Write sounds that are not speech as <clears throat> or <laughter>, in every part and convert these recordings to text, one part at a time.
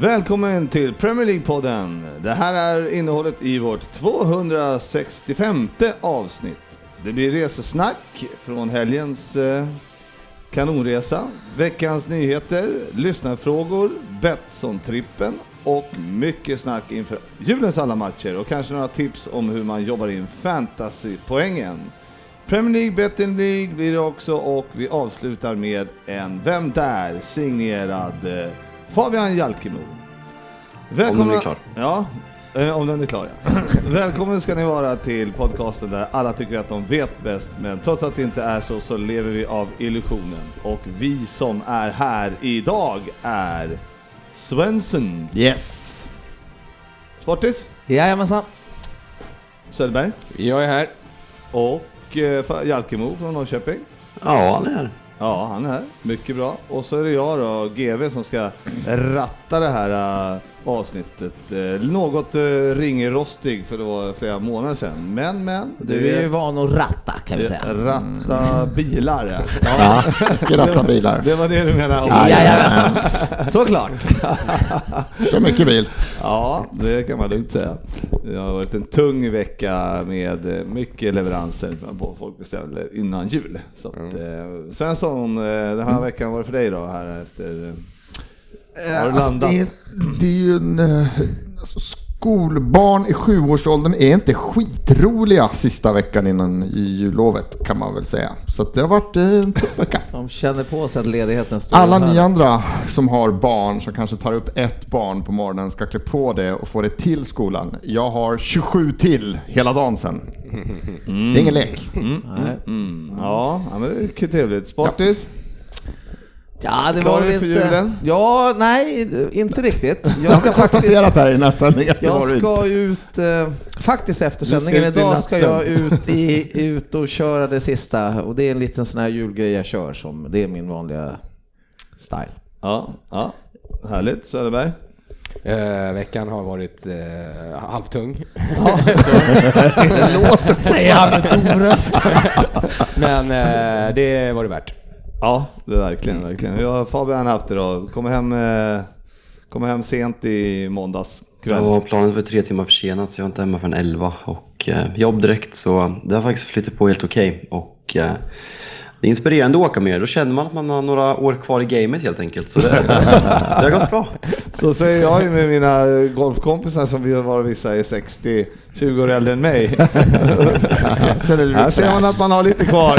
Välkommen till Premier League-podden. Det här är innehållet i vårt 265 avsnitt. Det blir resesnack från helgens eh, kanonresa, veckans nyheter, lyssnarfrågor, Betsson-trippen och mycket snack inför julens alla matcher och kanske några tips om hur man jobbar in fantasypoängen. Premier League, Betting League blir det också och vi avslutar med en Vem där? signerad eh, Fabian Jalkemo. Välkomna. den är klar. Ja, eh, om den är klar ja. <laughs> Välkommen ska ni vara till podcasten där alla tycker att de vet bäst, men trots att det inte är så så lever vi av illusionen. Och vi som är här idag är Svensson, Yes! Sportis, Jajamensan. Söderberg Jag är här. och eh, Jalkemo från Norrköping. Ja, han är här. Ja, han är här. Mycket bra. Och så är det jag då, GV, som ska ratta det här äh, avsnittet. Eh, något äh, ringrostig för det var flera månader sedan. Men, men. Du är ju van att ratta kan vi säga. Ratta bilar ja. Ja, ratta bilar. Det var det du menade? Jajamensan, såklart. <laughs> Kör mycket bil. Ja, det kan man lugnt säga. Det har varit en tung vecka med eh, mycket leveranser på folk beställer innan jul. Så att, eh, Svensson, eh, den här veckan var det för dig då här efter... eh, Har du Alltså, landat? det, är, det är ju en... eh, Alltså, skolbarn i sjuårsåldern är inte skitroliga sista veckan innan jullovet kan man väl säga. Så det har varit en tuff vecka. De känner på sig att ledigheten står Alla ni andra som har barn som kanske tar upp ett barn på morgonen ska klä på det och få det till skolan. Jag har 27 till hela dagen sen. <laughs> Det är ingen lek. Mm, ja, ja, men det är trevligt. Sportis? Ja, det Klar var lite... för julen? Ja, nej, inte riktigt. Jag ska konstaterat här innan sändningen Jag ska ut, eh, faktiskt efter sändningen idag ska jag ut, i, ut och köra det sista och det är en liten sån här julgrej jag kör som, det är min vanliga style. Ja, ja. Härligt. Söderberg? Eh, veckan har varit eh, halvtung. <laughs> <laughs> Det låter Säger han med tom röst. <laughs> Men eh, det var det värt. Ja, det är verkligen, verkligen. Jag har Fabian haft det då. Kommer hem, eh, kommer hem sent i måndags kväll. Ja, planen var tre timmar försenat så jag var inte hemma förrän 11 och eh, jobb direkt så det har faktiskt flyttat på helt okej. Och eh, det är inspirerande att åka med Då känner man att man har några år kvar i gamet helt enkelt. Så det, det har gått bra. Så säger jag ju med mina golfkompisar som vi var vissa är 60, 20 år äldre än mig. <laughs> Här ser man att man har lite kvar. <laughs>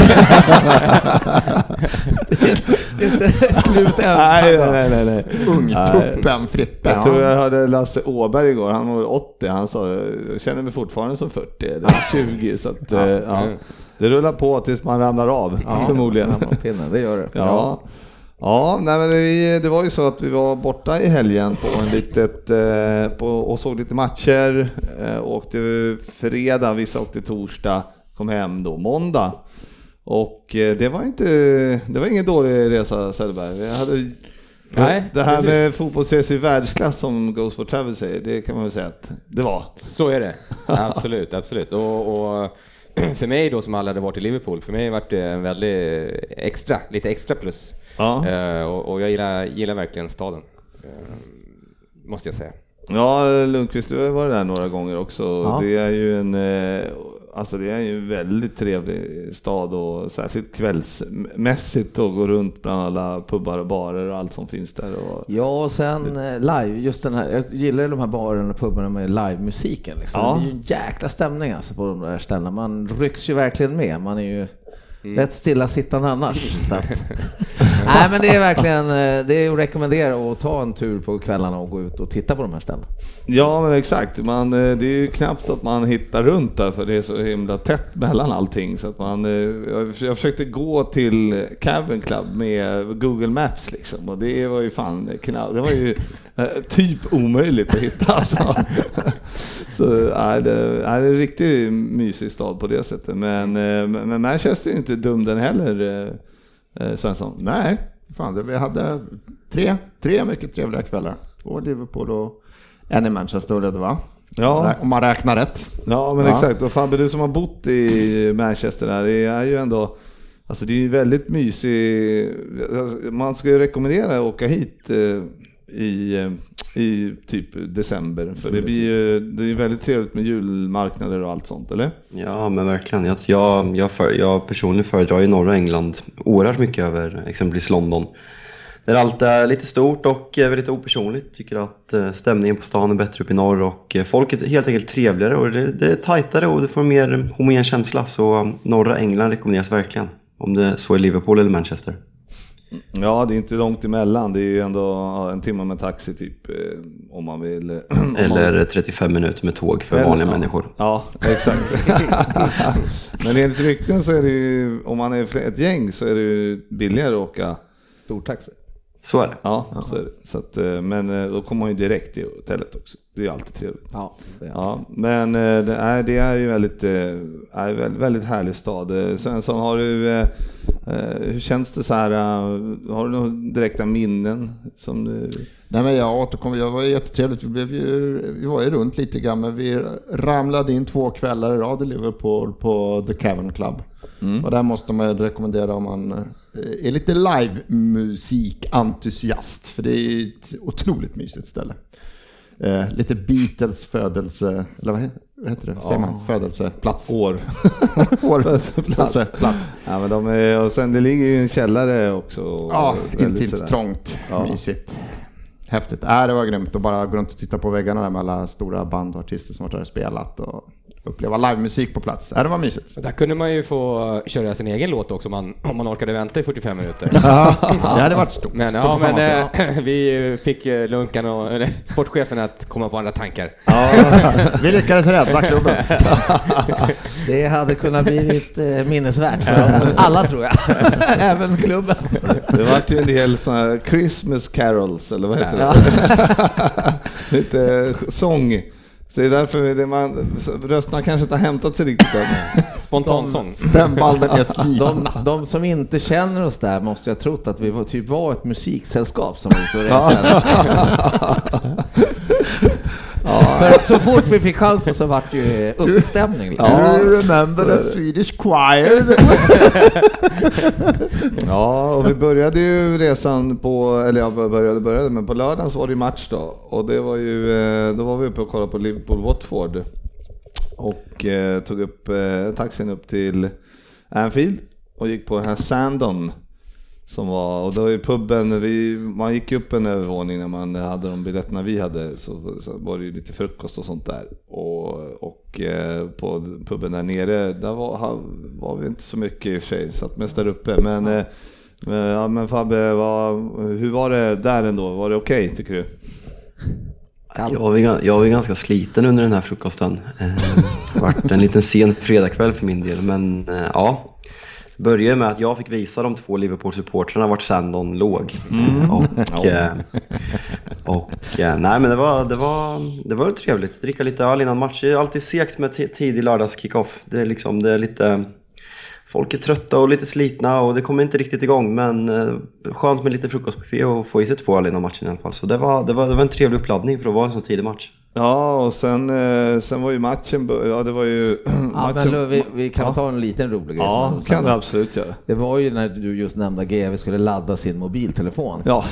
inte slut än. nej, nej, nej, nej. Ungtuppen Frippe. Jag tror ja. jag hörde Lasse Åberg igår, han var 80, han sa jag känner mig fortfarande som 40 eller 20 så att ja. Ja, det rullar på tills man ramlar av förmodligen. Pinnen, det gör det. Ja. Ja, nej, men vi, det var ju så att vi var borta i helgen på en litet, eh, på, och såg lite matcher. Eh, åkte fredag, vissa åkte torsdag, kom hem då måndag. Och eh, det var inte, det var ingen dålig resa Söderberg. Vi hade, Nej, det här precis. med fotbollsresor i världsklass som Goes for Travel säger, det kan man väl säga att det var. Så är det. Absolut, absolut. Och, och <clears throat> för mig då som aldrig hade varit i Liverpool, för mig vart det en väldigt extra, lite extra plus. Ja. Eh, och, och jag gillar, gillar verkligen staden. Eh, måste jag säga. Ja, Lundqvist, du har varit där några gånger också. Ja. Det är ju en, eh, alltså det är ju en väldigt trevlig stad och särskilt kvällsmässigt att gå runt bland alla pubbar och barer och allt som finns där. Och, Ja, och sen eh, live, just den här, jag gillar ju de här barerna och pubarna med livemusiken liksom. Ja. Det är ju en jäkla stämning alltså på de där ställena. Man rycks ju verkligen med. Man är ju rätt stillasittande annars. Så att, <laughs> Nej men det är verkligen, eh, det är att rekommendera att ta en tur på kvällarna och gå ut och titta på de här ställena. Ja men exakt, man, eh, det är ju knappt att man hittar runt där för det är så himla tätt mellan allting. Så att man, eh, jag försökte gå till Cabin Club med Google Maps liksom och det var ju fan knappt, det var ju typ omöjligt att hitta alltså. <laughs> Så nej, det, nej, det är en riktigt mysig stad på det sättet. Men, men Manchester är ju inte dum den heller, eh, eh, Svensson. Nej, fan, vi hade tre, tre mycket trevliga kvällar. Två Liverpool och en i Manchester var det va? Ja. Om man räknar rätt. Ja men Ja. exakt, och Fabbe du som har bott i Manchester där, det är ju ändå Alltså det är ju väldigt mysig, alltså, man ska ju rekommendera att åka hit eh, i, eh, i typ december för det blir ju, det är väldigt trevligt med julmarknader och allt sånt eller? Ja, men verkligen. Jag, jag, jag, för, jag personligen föredrar ju norra England oerhört mycket över exempelvis London. Där allt är lite stort och eh, väldigt opersonligt. Tycker att eh, stämningen på stan är bättre uppe i norr och folket är helt enkelt trevligare och det, det är tajtare och det får en mer homogen känsla. Så norra England rekommenderas verkligen. Om det så är Liverpool eller Manchester. Ja det är inte långt emellan, det är ju ändå en timme med taxi typ eh, om man vill. <clears throat> om man- Eller 35 minuter med tåg för Eller- vanliga ja. människor. Ja, exakt. <laughs> Men enligt rykten så är det ju, om man är ett gäng så är det ju billigare att åka Stortaxi. Så är det. Ja, så är det. Så att, eh, men eh, då kommer man ju direkt till hotellet också. Det är ju alltid trevligt. Ja. Ja, men eh, det är, det är ju väldigt, eh, är väldigt, väldigt härlig stad. Eh, Svensson, har du, eh, eh, hur känns det så här, eh, har du några direkta minnen som du... Nej men jag återkommer, det var jättetrevligt. Vi, blev ju, vi var ju runt lite grann men vi ramlade in två kvällar i rad i Liverpool på The Cavern Club. Och där måste man rekommendera om man eh, är lite livemusikentusiast. För det är ju ett otroligt mysigt ställe. Eh, lite Beatles födelse, eller vad he- vad heter det? Säger man? Födelseplats. År. <laughs> År. Födelseplats. Födelseplats. Ja, men de är, och sen det ligger ju en källare också. Ja, intimt, sådär. trångt, Ja. mysigt. Häftigt. Äh, det var grymt att bara gå runt och titta på väggarna där med alla stora band och artister som har varit där och spelat och uppleva livemusik på plats. Äh, det var mysigt. Där kunde man ju få köra sin egen låt också om man, om man orkade vänta i 45 minuter. <laughs> Ja, det hade varit stort. Men, Stå ja, men eh, <laughs> vi fick eh, Lunkan och eller, sportchefen att komma på andra tankar. Vi lyckades rädda klubben. <laughs> Det hade kunnat bli lite minnesvärt för alla tror jag. Även klubben. Det vart ju en del sådana här Christmas carols, eller vad heter det? Lite sång. Så det är därför det man, rösterna kanske inte har hämtat sig riktigt än. <laughs> Spontansång. Stämbalden är De, <laughs> slitna. de som inte känner oss där måste ju ha trott att vi var, typ var ett musiksällskap som var ute och reste. <laughs> För att så fort vi fick chansen så vart det ju uppstämning. Liksom. Do you remember that Swedish choir? <laughs> Ja, och vi började ju resan på, eller jag började, började, men på lördagen så var det ju match då. Och det var ju, eh, då var vi uppe och kollade på Liverpool-Watford. Och eh, tog upp eh, taxin upp till Anfield och gick på den här Sandon. Som var, och då är puben, vi, man gick upp en övervåning när man hade de biljetterna vi hade så, så var det ju lite frukost och sånt där. Och, och eh, på puben där nere, där var, var vi inte så mycket i och för sig, satt mest där uppe. Men, eh, men, ja, men Fabbe, vad, hur var det där ändå? Var det okej tycker du? Jag var, ju jag var ju ganska sliten under den här frukosten. Eh, Det vart en liten sen fredagkväll för min del, men eh, ja. Började med att jag fick visa de två Liverpool-supportrarna vart Sandon låg. Och, eh, och eh, nej men det var, det var, det var trevligt. Dricka lite öl innan match. Det är alltid segt med ti- tidig lördagskickoff. Det är liksom, det är lite... Folk är trötta och lite slitna och det kommer inte riktigt igång men eh, skönt med lite frukostbuffé och få i sig två öl innan matchen i alla fall. Så det var, det var, det var en trevlig uppladdning för att vara en så tidig match. Ja, och sen, eh, sen var ju matchen, ja det var ju... <clears throat> Ja, matchen, men vi, vi kan Ja. ta en liten rolig grej. Ja, kan du absolut göra. Det var ju när du just nämnde att GV skulle ladda sin mobiltelefon. Ja,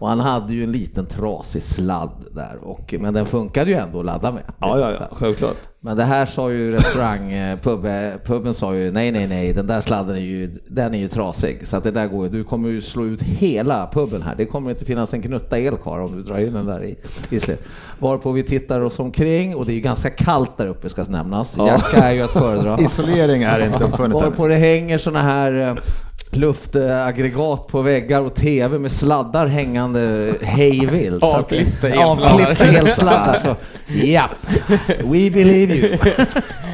Och han hade ju en liten trasig sladd där, och, men den funkade ju ändå att ladda med. ja, ja, ja självklart. Men det här sa ju restaurang, eh, pub, eh, puben sa ju nej, nej, nej, den där sladden är ju, den är ju trasig. Så att det där går ju, du kommer ju slå ut hela puben här. Det kommer inte finnas en knutta el kvar om du drar in den där i, i slut. Varpå vi tittar oss omkring och det är ju ganska kallt där uppe ska nämnas. Jacka är ju att föredra. <laughs> Isolering är inte uppfunnet. Varpå det hänger såna här luftaggregat på väggar och tv med sladdar hängande hejvilt. Avklippta elsladdar. Avklippta elsladdar. Så, japp, we believe you.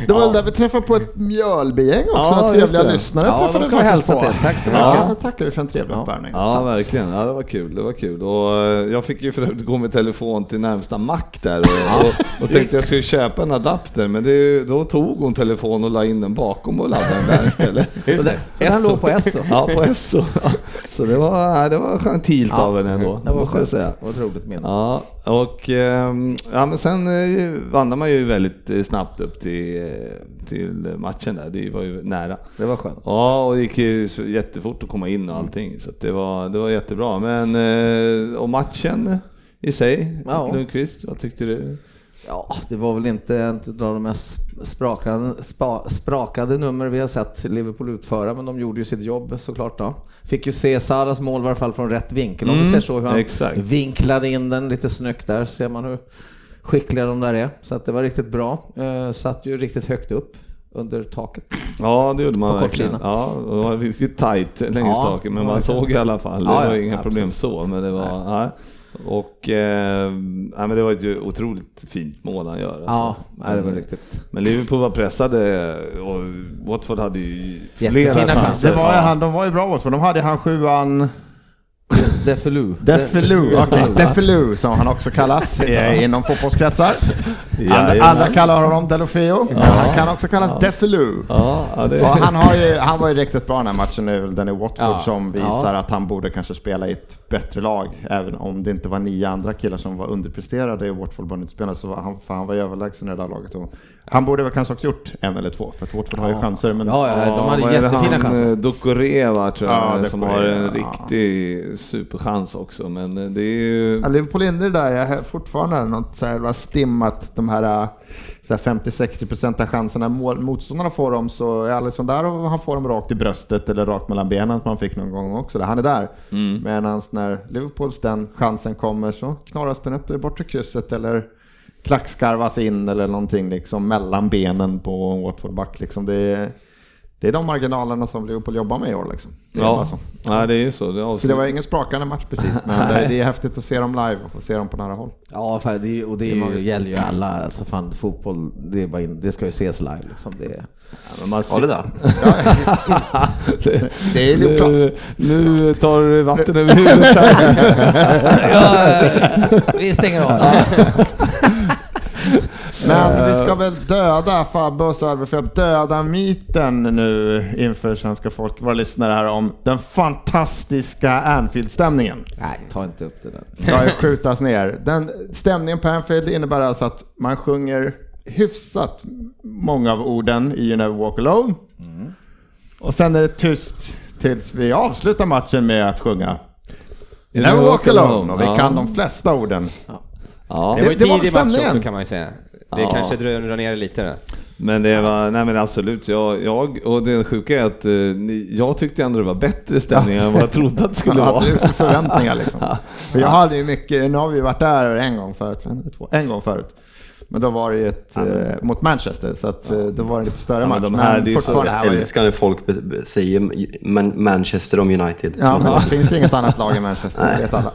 Det var väl där vi träffade på ett Mjölbygäng också, Ja, några just trevliga det. lyssnare Ja, träffade de ska vi hälsa på. till. Tack så Ja, mycket. det tackar vi för en trevlig uppvärmning. Ja, att- verkligen. Ja, det var kul. Det var kul. Och eh, jag fick ju för övrigt gå med telefon till närmsta mack där och, och, och tänkte jag skulle köpa en adapter, men det, då tog hon telefon och la in den bakom och laddade den där <laughs> istället. Så, den, så den låg på Esso. Ja, på. <laughs> Ja, Så det var, det var gentilt av henne ändå, Det var skönt. säga. Det var ett roligt minne. Ja, och ehm, ja, men sen eh, vandrar man ju väldigt eh, snabbt upp till, eh, till matchen där. Det var ju nära. Det var skönt. Ja, och det gick ju jättefort att komma in och allting. Så det, var, det var jättebra. Men, och matchen i sig, Ja. Lundqvist, vad tyckte du? Ja, det var väl inte en av de mest sprakade, spa, sprakade nummer vi har sett Liverpool utföra, men de gjorde ju sitt jobb såklart då. Fick ju se Saras mål i alla fall från rätt vinkel, om vi Mm, ser så hur han exakt. vinklade in den lite snyggt där, ser man hur skickliga de där är. Så att det var riktigt bra. Eh, satt ju riktigt högt upp under taket. Ja, det gjorde man På verkligen. Ja, det var riktigt tight längs Ja, taket, men man såg i alla fall. Det Ja, var ja, inga absolut. problem så, men det var... Ja. Och eh, ja, men det var ett ju otroligt fint mål han gör. Ja, alltså. nej, det var Men- riktigt. Men Liverpool var pressade och Watford hade ju flera Jättefina chanser. Det var ju Ja. han, de var ju bra för de hade han sjuan Defelu. Defelu, okej, Defelu som han också kallas eh, inom fotbollskretsar. Andra, kallar honom Delofeo, men han kan också kallas Defelu. Ja, ja, det... Och han, har ju, han var ju riktigt bra den här matchen nu, den i Watford Ja. som visar att han borde kanske spela i ett bättre lag. Även om det inte var nio andra killar som var underpresterade i Watford inte spela så var han, för han var ju överlägsen i det där laget. Och han borde väl kanske också gjort en eller två, för Watford har ju chanser. Men Ja, ja, de hade är jättefina han, chanser. eh, Ducoré va, tror jag, Ja, som har en ja. riktig superchans också. Men eh, det är ju... Ja, Liverpool in i det där, jag har fortfarande något så här stim att de här, äh, så här 50-60% av chanserna mål, motståndarna får dem så är Alisson där och han får dem rakt i bröstet eller rakt mellan benen som han fick någon gång också. Han är där. Mm. Medan när Liverpools den chansen kommer så knorras den upp i bortre krysset eller klackskarvas in eller någonting liksom mellan benen på en Watford-back. Liksom. Det, är, det är de marginalerna som Liverpool jobbar med i år. Liksom. Det är Ja, bara så. ja, det är ju så. Det är Så det var ingen sprakande match precis, men det, det är häftigt att se dem live och se dem på nära håll. Ja, fan, det, är- och det, är ju, gäller ju alla. Alltså fan, fotboll, det, är bara in, det ska ju ses live liksom. Det är... Ja, men man <laughs> Ja, det där. det, Det är ju klart. nu, tar du vatten över <laughs> huvudet här. vi stänger av. <laughs> Men vi ska väl döda Fabbe och att döda myten nu inför svenska folk, våra lyssnare här om den fantastiska Anfield-stämningen. Nej, ta inte upp det där. Ska ju skjutas ner. Den stämningen på Anfield innebär alltså att man sjunger hyfsat många av orden i You Never Walk Alone. Och sen är det tyst tills vi avslutar matchen med att sjunga You Never Walk Alone. Och vi Ja. kan de flesta orden. Ja. Det var ju det var tidig match stämningen. också kan man ju säga. Det Ja. kanske drar ner det lite då. Men det var, nej men absolut, jag, jag och det sjuka är att eh, jag tyckte ändå det var bättre stämning än vad jag trodde att det skulle <laughs> vara. du för förväntningar liksom? <laughs> För jag hade ju mycket, nu har vi varit där en gång förut, en, två, en gång förut. Men då var det ju ett, eh, mot Manchester, så att, eh, då var det lite större Ja, men match. de Men, här, det är ju så- Jag älskar när folk säger Man- Manchester om United. ja, men det finns inget annat lag i Manchester, det vet alla.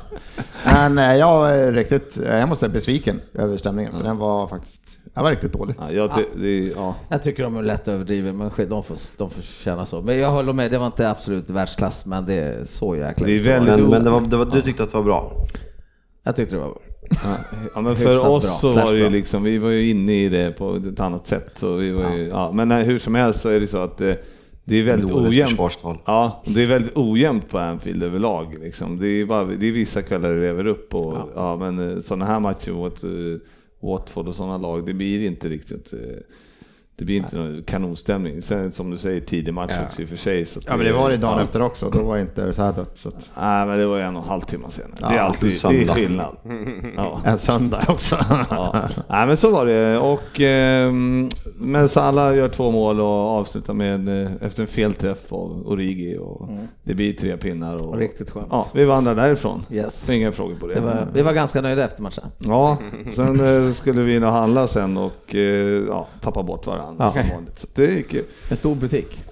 Men eh, jag är riktigt, jag måste säga besviken över stämningen, för den var faktiskt, jag var riktigt dålig. Ja, jag, ty- det, ja. Jag tycker de är lätt överdriven, men de får, de får känna så. Men jag håller med, det var inte absolut världsklass, men det är så jäkla Det är väldigt Men, men det var, det var, du tyckte att det var bra? Jag tyckte det var Ja, men för oss bra, så var det ju liksom, vi var ju inne i det på ett annat sätt. Så vi var ju, ja. Men nej, hur som helst så är det så att eh, det är väldigt Dåligt ojämnt. Ja, det är väldigt ojämnt på Anfield överlag. Liksom. Det, är bara, det är vissa kvällar det lever upp och, ja. men eh, sådana här matcher mot uh, Watford och sådana lag, det blir inte riktigt eh, det blir inte någon kanonstämning. Sen som du säger, tidig match Ja. också i och för sig. Så Ja men det var det dagen ja. efter också, då var inte så här dött. Så att, Nej men det var en och en halv timme senare. det är Ja, alltid, det är söndag. skillnad. Ja. <laughs> en söndag också. Ja. Nej men så var det och ehm, men Salah gör två mål och avslutar med eh, efter en felträff av Origi och det blir tre pinnar och Riktigt skönt. Ja, vi vandrar därifrån. Yes. Inga frågor på det. det var, vi var ganska nöjda efter matchen. Ja, <laughs> sen eh, skulle vi in och handla sen och eh, ja, tappa bort varandra Ja. som vanligt. Så det gick ju. En stor butik.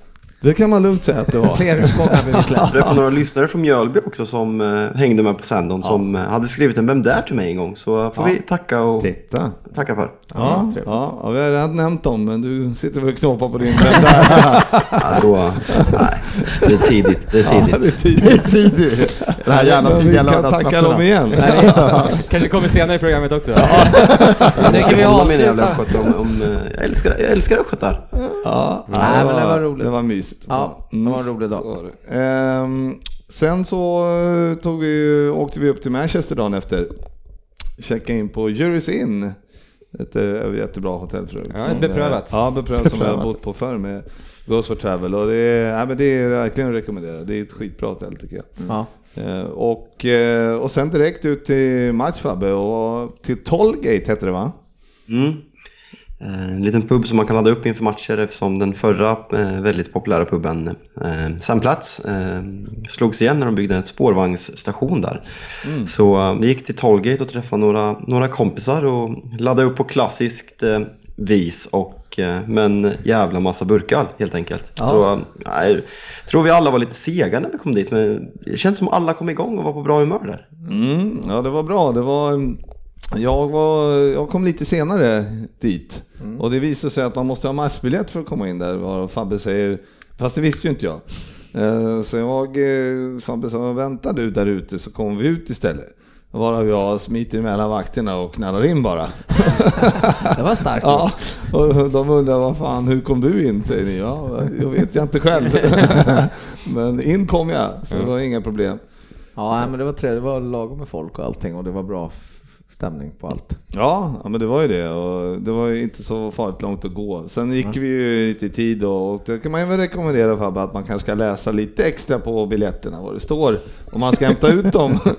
Det kan man lugnt säga att det var. <laughs> Jag träffade några lyssnare från Mjölby också som eh, hängde med på Sandon som eh, hade skrivit en Vem där till mig en gång. Så får vi tacka och Titta. tacka för. Ja, ja, ja, vi har redan nämnt dem, men du sitter väl och knåpar på din vän där. <laughs> Ja, då, <laughs> nej, det är tidigt. Det är Ja, det är tidigt. tidigt. Det är tidigt. Det här jävla Men vi tidiga kan tacka dem igen. <laughs> Kanske kommer senare i programmet också. Jag <laughs> tycker vi om, om, eh, jag älskar, jag älskar östgötar. Ja, Nej, men det var roligt. Det var mysigt. Ja, det var en rolig dag. Ehm, sen så eh, tog vi, åkte vi upp till Manchester dagen efter. Checkade in på Jury's Inn. Ett eh, jättebra hotell för övrigt. Ja, som, beprövat. Ja, beprövat som jag har bott på förr med Ghost for Travel. Och det är, ja, men det är verkligen att rekommendera. Det är ett skitbra hotell tycker jag. Ja. Eh, och, eh, och sen direkt ut till match Fabbe och till Tollgate hette det va? Mm. Eh, En liten pub som man kan ladda upp inför matcher eftersom den förra väldigt populära puben Sandplats slogs igen när de byggde en spårvagnsstation där. Så eh, vi gick till Tollgate och träffade några, några kompisar och laddade upp på klassiskt vis och eh, med en jävla massa burkar helt enkelt. Ja. Så eh, nej, tror vi alla var lite sega när vi kom dit men det känns som alla kom igång och var på bra humör där. Mm, ja det var bra. Det var, jag, var, jag kom lite senare dit och det visade sig att man måste ha matchbiljett för att komma in där. Vad Fabbe säger, fast det visste ju inte jag. Eh, Så jag, Fabbe sa, vänta du där ute så kommer vi ut istället. Varav jag smiter emellan vakterna och knallar in bara. <laughs> Det var starkt Ja, och de undrar vad fan, hur kom du in? Säger ni. Ja, jag vet jag inte själv. <laughs> Men in kom jag, så det var inga problem. Ja, men det var trevligt. Det var lagom med folk och allting och det var bra stämning på allt. Ja, ja, men det var ju det och det var ju inte så farligt långt att gå. Sen gick vi ju lite i tid och, och det kan man ju väl rekommendera Fabbe att man kanske ska läsa lite extra på biljetterna vad det står om man ska hämta ut dem. <laughs>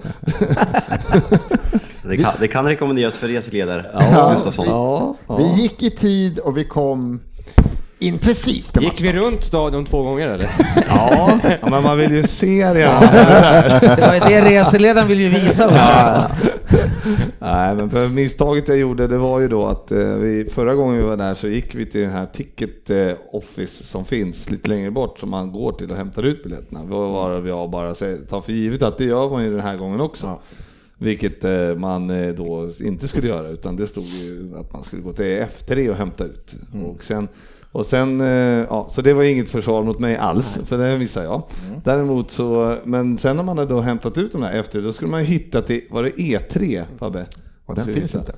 Det kan, det kan rekommenderas för reseledare. Ja. Ja, ja. Vi gick i tid och vi kom in precis till Gick vi runt stadion två gånger eller? <laughs> Ja, ja, men man vill ju se det. <laughs> Det var ju det reseledaren ville ju visa. Ja. Nej, men för misstaget jag gjorde det var ju då att eh, vi, förra gången vi var där så gick vi till den här ticket eh, office som finns lite längre bort som man går till och hämtar ut biljetterna. Det var jag bara tar för givet att det gör man ju den här gången också. Vilket eh, man då inte skulle göra utan det stod ju att man skulle gå till F3 och hämta ut. Och sen, och sen, eh, ja, så det var inget försvar mot mig alls, för det missade jag. Däremot så, men sen när man hade då hämtat ut de där F3, då skulle man ju hitta till, var det E3 Fabbe? Och den finns inte.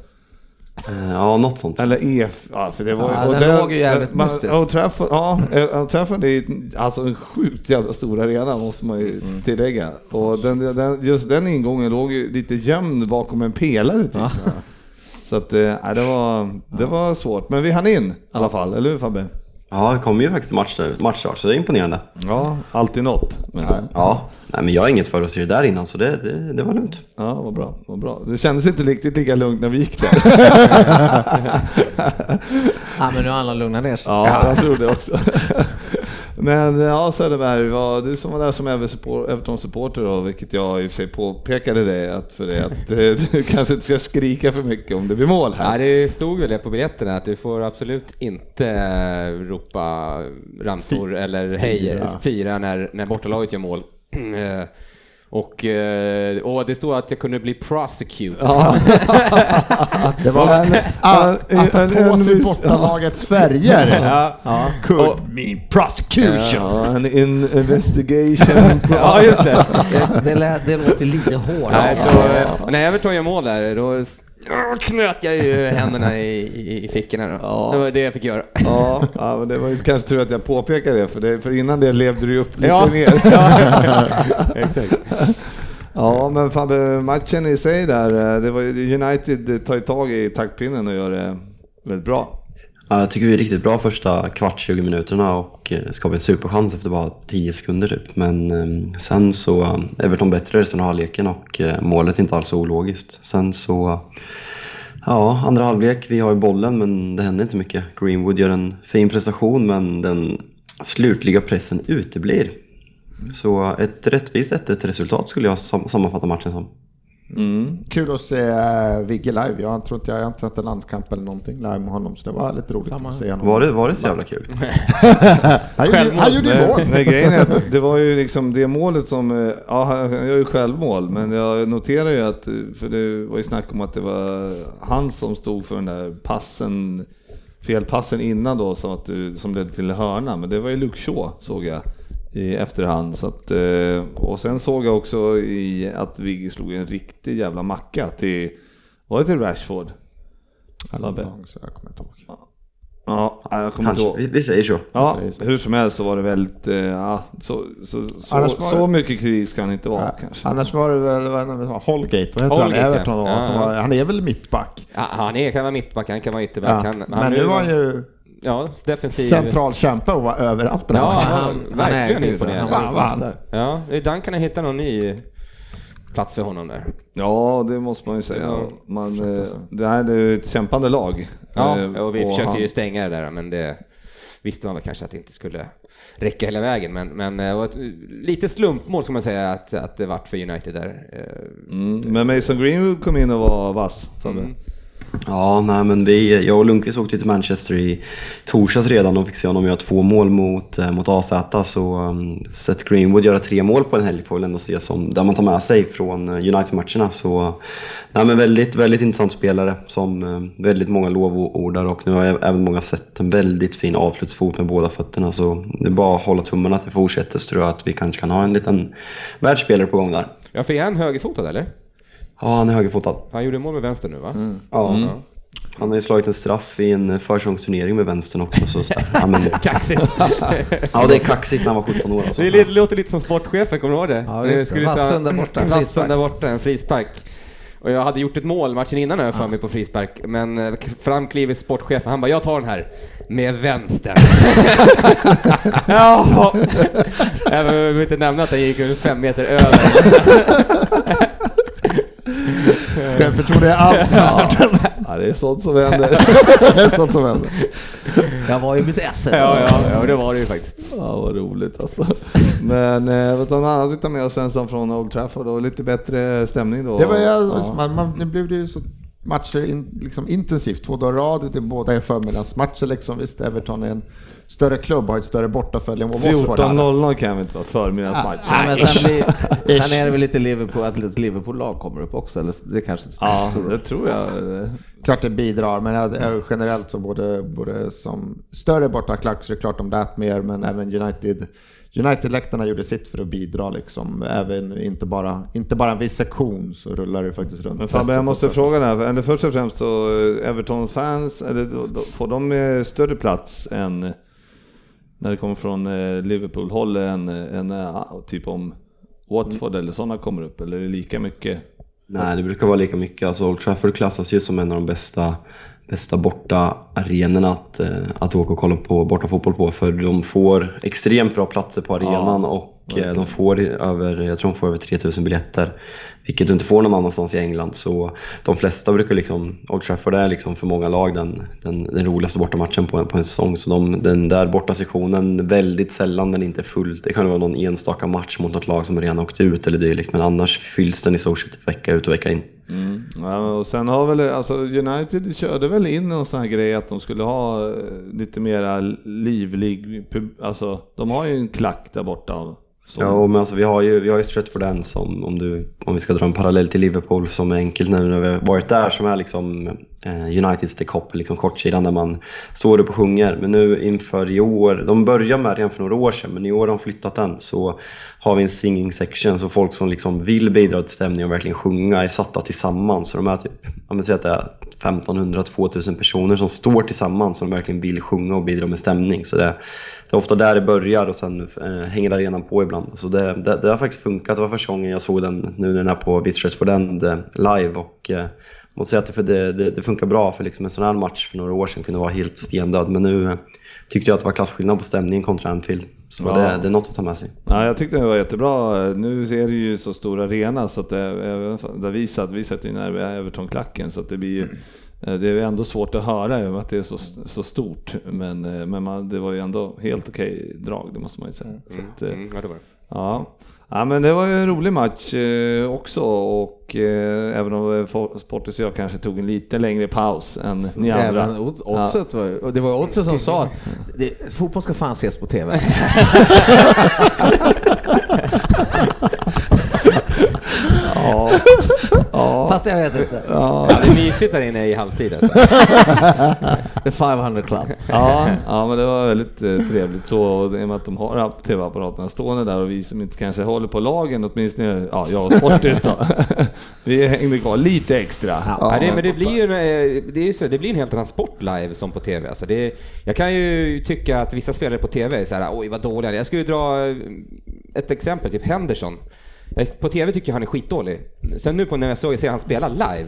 Eh, Ja, något sånt. Eller EF, ja för det var Ja, och den det- låg ju jävligt man, mystiskt. Old Trafford, ja, eh, Old Trafford är ju alltså en sjukt jävla stor arena måste man ju Mm. tillägga. Och den, den, just den ingången låg ju lite gömd bakom en pelare typ. Så att, nej, det, var, det var svårt. Men vi hann in i alla fall, eller hur Fabbe? Ja, det kommer ju faktiskt match, matchstart så det är imponerande. Ja, alltid något. Men, ja. Ja, nej, men jag har inget för att se det där innan så det, det, det var lugnt. ja, vad bra, vad bra. Det kändes inte riktigt lika lugnt när vi gick där. <laughs> ja, men nu har alla lugnat ner sig. Ja, jag tror det också. Men ja, Söderberg, vad- du som var där som Everton- Everton-supporter då, vilket jag i och för sig påpekade dig att för dig att eh, <laughs> du kanske inte ska skrika för mycket om det blir mål Ja, här. det stod väl det på biljetterna att du får absolut inte eh, ropa ramsor eller hej, fira när, när bortalaget gör mål. <clears throat> Och, eh, och det står att jag kunde bli prosecuted. Ja. <laughs> Det var <laughs> att, men- att ha en- på sig en- bortalagets färger. Ja. Ja. Could Och- mean prosecution. Ja, en in investigation. <laughs> ja, just det. Det, det, lä, det låter lite hårt. Nej, så, när Everton gör mål där, då knöt jag ju händerna i, i, i fickorna. Då. Ja. Det var det jag fick göra. Ja, ja, men det var ju kanske tur att jag påpekade det för, det, för innan det levde du ju upp lite Ja. mer. <laughs> <laughs> Exakt. Ja, men Fabbe, matchen i sig där, eh, det var United tar ju tag i taktpinnen och gör det väldigt bra. Ja, jag tycker vi är riktigt bra första kvart, 20 minuterna och skapade skapar en superchans efter bara 10 sekunder typ. Men eh, sen så är Everton bättre resten av halvleken och målet är inte alls ologiskt. Sen så, ja, andra halvlek, vi har ju bollen men det händer inte mycket. Greenwood gör en fin prestation men den slutliga pressen uteblir. Så ett rättvist 1 resultat skulle jag sammanfatta matchen som. Mm. Kul att se äh, Vigge live. Jag tror inte jag, jag har inte sett en landskamp eller någonting live med honom så det var lite roligt Samma. att se honom. Var det, var det så jävla kul? <laughs> Han gjorde, han gjorde ju mål. Men grejen är att det var ju liksom det målet som, eh, ja han gör ju självmål, men jag noterar ju att, eh, för det var ju snack om att det var han som stod för den där passen, felpassen innan då som, att, du- som ledde till hörna, men det var ju Luke Shaw såg jag i efterhand. Så att, eh, och sen såg jag också i att Vigge slog en riktig jävla macka till, var det till Rashford? Lång, så jag kommer inte ihåg. Ja, jag kommer inte ihåg. vi, vi säger så. Ja, säger så. hur som helst så var det väldigt, eh, ja, så, så, så, så det- mycket krig ska han inte vara Ja, kanske. Annars var det väl vad det, Holgate, vad heter Holgate, han? ja. Everton Ja, ja. var, Han är väl mittback? Ja, han är, kan vara mittback, han kan vara Ja. ytterback. Han Men nu var han ju Ja, defensiv. central kämpe och var överallt den här Ja, matchen. han, verkligen imponerande. Han vad där. Ja, är Duncan har hittat någon ny plats för honom där. Ja, det måste man ju säga. Man, eh, det här är ju ett kämpande lag. Ja, Eh, och vi försökte han- ju stänga det där, men det visste man väl kanske att det inte skulle räcka hela vägen. Men, men eh, ett, lite slumpmål ska man säga att, att det vart för United där. Mm, men Mason Greenwood kom in och var vass. Fabbe. Mm. Ja, nej men vi, jag och Lundqvist åkte till Manchester i torsdags redan och fick se honom göra två mål mot, eh, mot AZ. Så um, Seth Greenwood göra tre mål på en helg får väl ändå se som där man tar med sig från eh, United-matcherna. Så nej, men väldigt, väldigt intressant spelare som eh, väldigt många lovordar och nu har jag även många sett en väldigt fin avslutsfot med båda fötterna. Så det är bara att hålla tummarna att det fortsätter så tror jag att vi kanske kan ha en liten världsspelare på gång där. Ja, för är han högerfotad eller? Ja, han är högerfotad. Han gjorde mål med vänster nu va? Ja. Han har ju slagit en straff i en försäsongsturnering med vänstern också. Så, så, ja, men, <laughs> Kaxigt. <laughs> ja, det är kaxigt när han var 17 år. Alltså. Det låter lite som sportchefen, kommer du ihåg det? Ja, just det. Vassund där borta, en Vassund frispark. där borta, en frispark. Och jag hade gjort ett mål matchen innan jag för mig på frispark, men eh, fram kliver sportchefen, han bara “Jag tar den här med vänstern”. <laughs> ja. Jag behöver inte nämna att den gick fem meter över. <laughs> Självförtroende är allt värt. <laughs> Ja, det är sånt som händer. <laughs> Det är sånt som händer. Jag var ju mitt SM. ja, ja, ja, det var det ju faktiskt. Ja, vad roligt alltså. Men eh, vad annat vi tar med oss sen från Old Trafford och lite bättre stämning då? Det var ju, Ja. man, man, det blev det ju så matcher in, liksom intensivt, två dagar rad, det är båda är förmiddagsmatcher liksom. Visst, Everton är en större klubb, har ett större bortafölje än vad Watford hade. 14.00 kan vi inte vara förmiddagsmatch. Ja, men sen, blir, <laughs> sen är det väl lite Liverpool, att ett Liverpool-lag kommer upp också, eller det kanske inte spelar så Ja, det tror jag. Klart det bidrar, men jag- jag- generellt så både, både som större bortaklack så är det klart de lät mer, men även United United-läktarna gjorde sitt för att bidra liksom. Även inte bara, inte bara en viss sektion så rullar det faktiskt runt. Men Fabbe, jag måste fråga där. Eller först och främst så eh, Everton-fans, får de eh, större plats än när det kommer från eh, Liverpool-håll än, än eh, typ om Watford eller sådana kommer upp? Eller är det lika mycket? Nej, det brukar vara lika mycket. Alltså, Old Trafford klassas ju som en av de bästa, bästa borta arenorna att, eh, att åka och kolla på bortafotboll på. För de får extremt bra platser på arenan och eh, de får över, jag tror de får över 3000 biljetter. Vilket du inte får någon annanstans i England. Så de flesta brukar liksom, Old Trafford är liksom för många lag den, den, den roligaste bortamatchen på, en- på en säsong. Så de, den där borta sektionen, väldigt sällan den inte är full. Det kan vara någon enstaka match mot något lag som redan åkt ut eller dylikt. Men annars fylls den i stort sett vecka ut och vecka in. Ja, och sen har väl, alltså United körde väl in någon sån här grej att de skulle ha eh, lite mera livlig, alltså de har ju en klack där borta. Som, Ja, men alltså, vi har ju, vi har ju Stretford End som, om, du, om vi ska dra en parallell till Liverpool som är enkelt nu när vi har varit där, som är liksom Eh, Uniteds The Cop, liksom kortsidan där man står upp och sjunger. Men nu inför i år, de började med redan för några år sedan, men i år har de flyttat den, så har vi en singing section, så folk som liksom vill bidra till stämningen och verkligen sjunga är satta tillsammans. Så de är typ, jag vill säga att det är 1500-2000 personer som står tillsammans som verkligen vill sjunga och bidra med stämning. Så det, det är ofta där det börjar och sen eh, hänger arenan på ibland. Så det, det, det har faktiskt funkat. Det var första gången jag såg den nu när den är på Visit for End eh, live. Och, eh, måste säga att det, det, det, funkar bra för liksom en sån här match för några år sedan kunde vara helt stendöd. Men nu tyckte jag att det var klasskillnad på stämningen kontra Anfield. Så Ja. det, det är något att ta med sig. Ja, jag tyckte det var jättebra. Nu är det ju så stor arena så att det, även där vi satt, vi satt ju nära Everton-klacken så att det blir ju eh, det är ändå svårt att höra i och med att det är så, så stort. Men, eh, men man, det var ju ändå helt okej drag, det måste man ju säga. Så att, eh, Mm, ja, det var det. Ja. Ja, men det var ju en rolig match eh, också och eh, även om eh, Sportis och jag kanske tog en lite längre paus än ni andra. Oddset var ju, och det var Oddset som sa det, fotboll ska fan ses på TV. <laughs> <laughs> Ja. Ja. Fast jag vet inte. Ja. Ja, det är mysigt där inne i halvtid alltså. <laughs> The 500 Club. Ja, ja, men det var väldigt eh, trevligt så och i och med att de har tv-apparaterna stående där och vi som inte kanske håller på lagen åtminstone, ja jag och Sportis då, <laughs> vi hängde kvar lite extra. Ja, det, men det blir ju eh, det är så, det blir en helt annan sport live som på TV. Alltså det, jag kan ju tycka att vissa spelare på TV är så här, oj vad dåliga Jag skulle dra eh, ett exempel, typ Henderson. Eh, På TV tycker jag han är skitdålig. Sen nu på när jag såg, ser han spela live,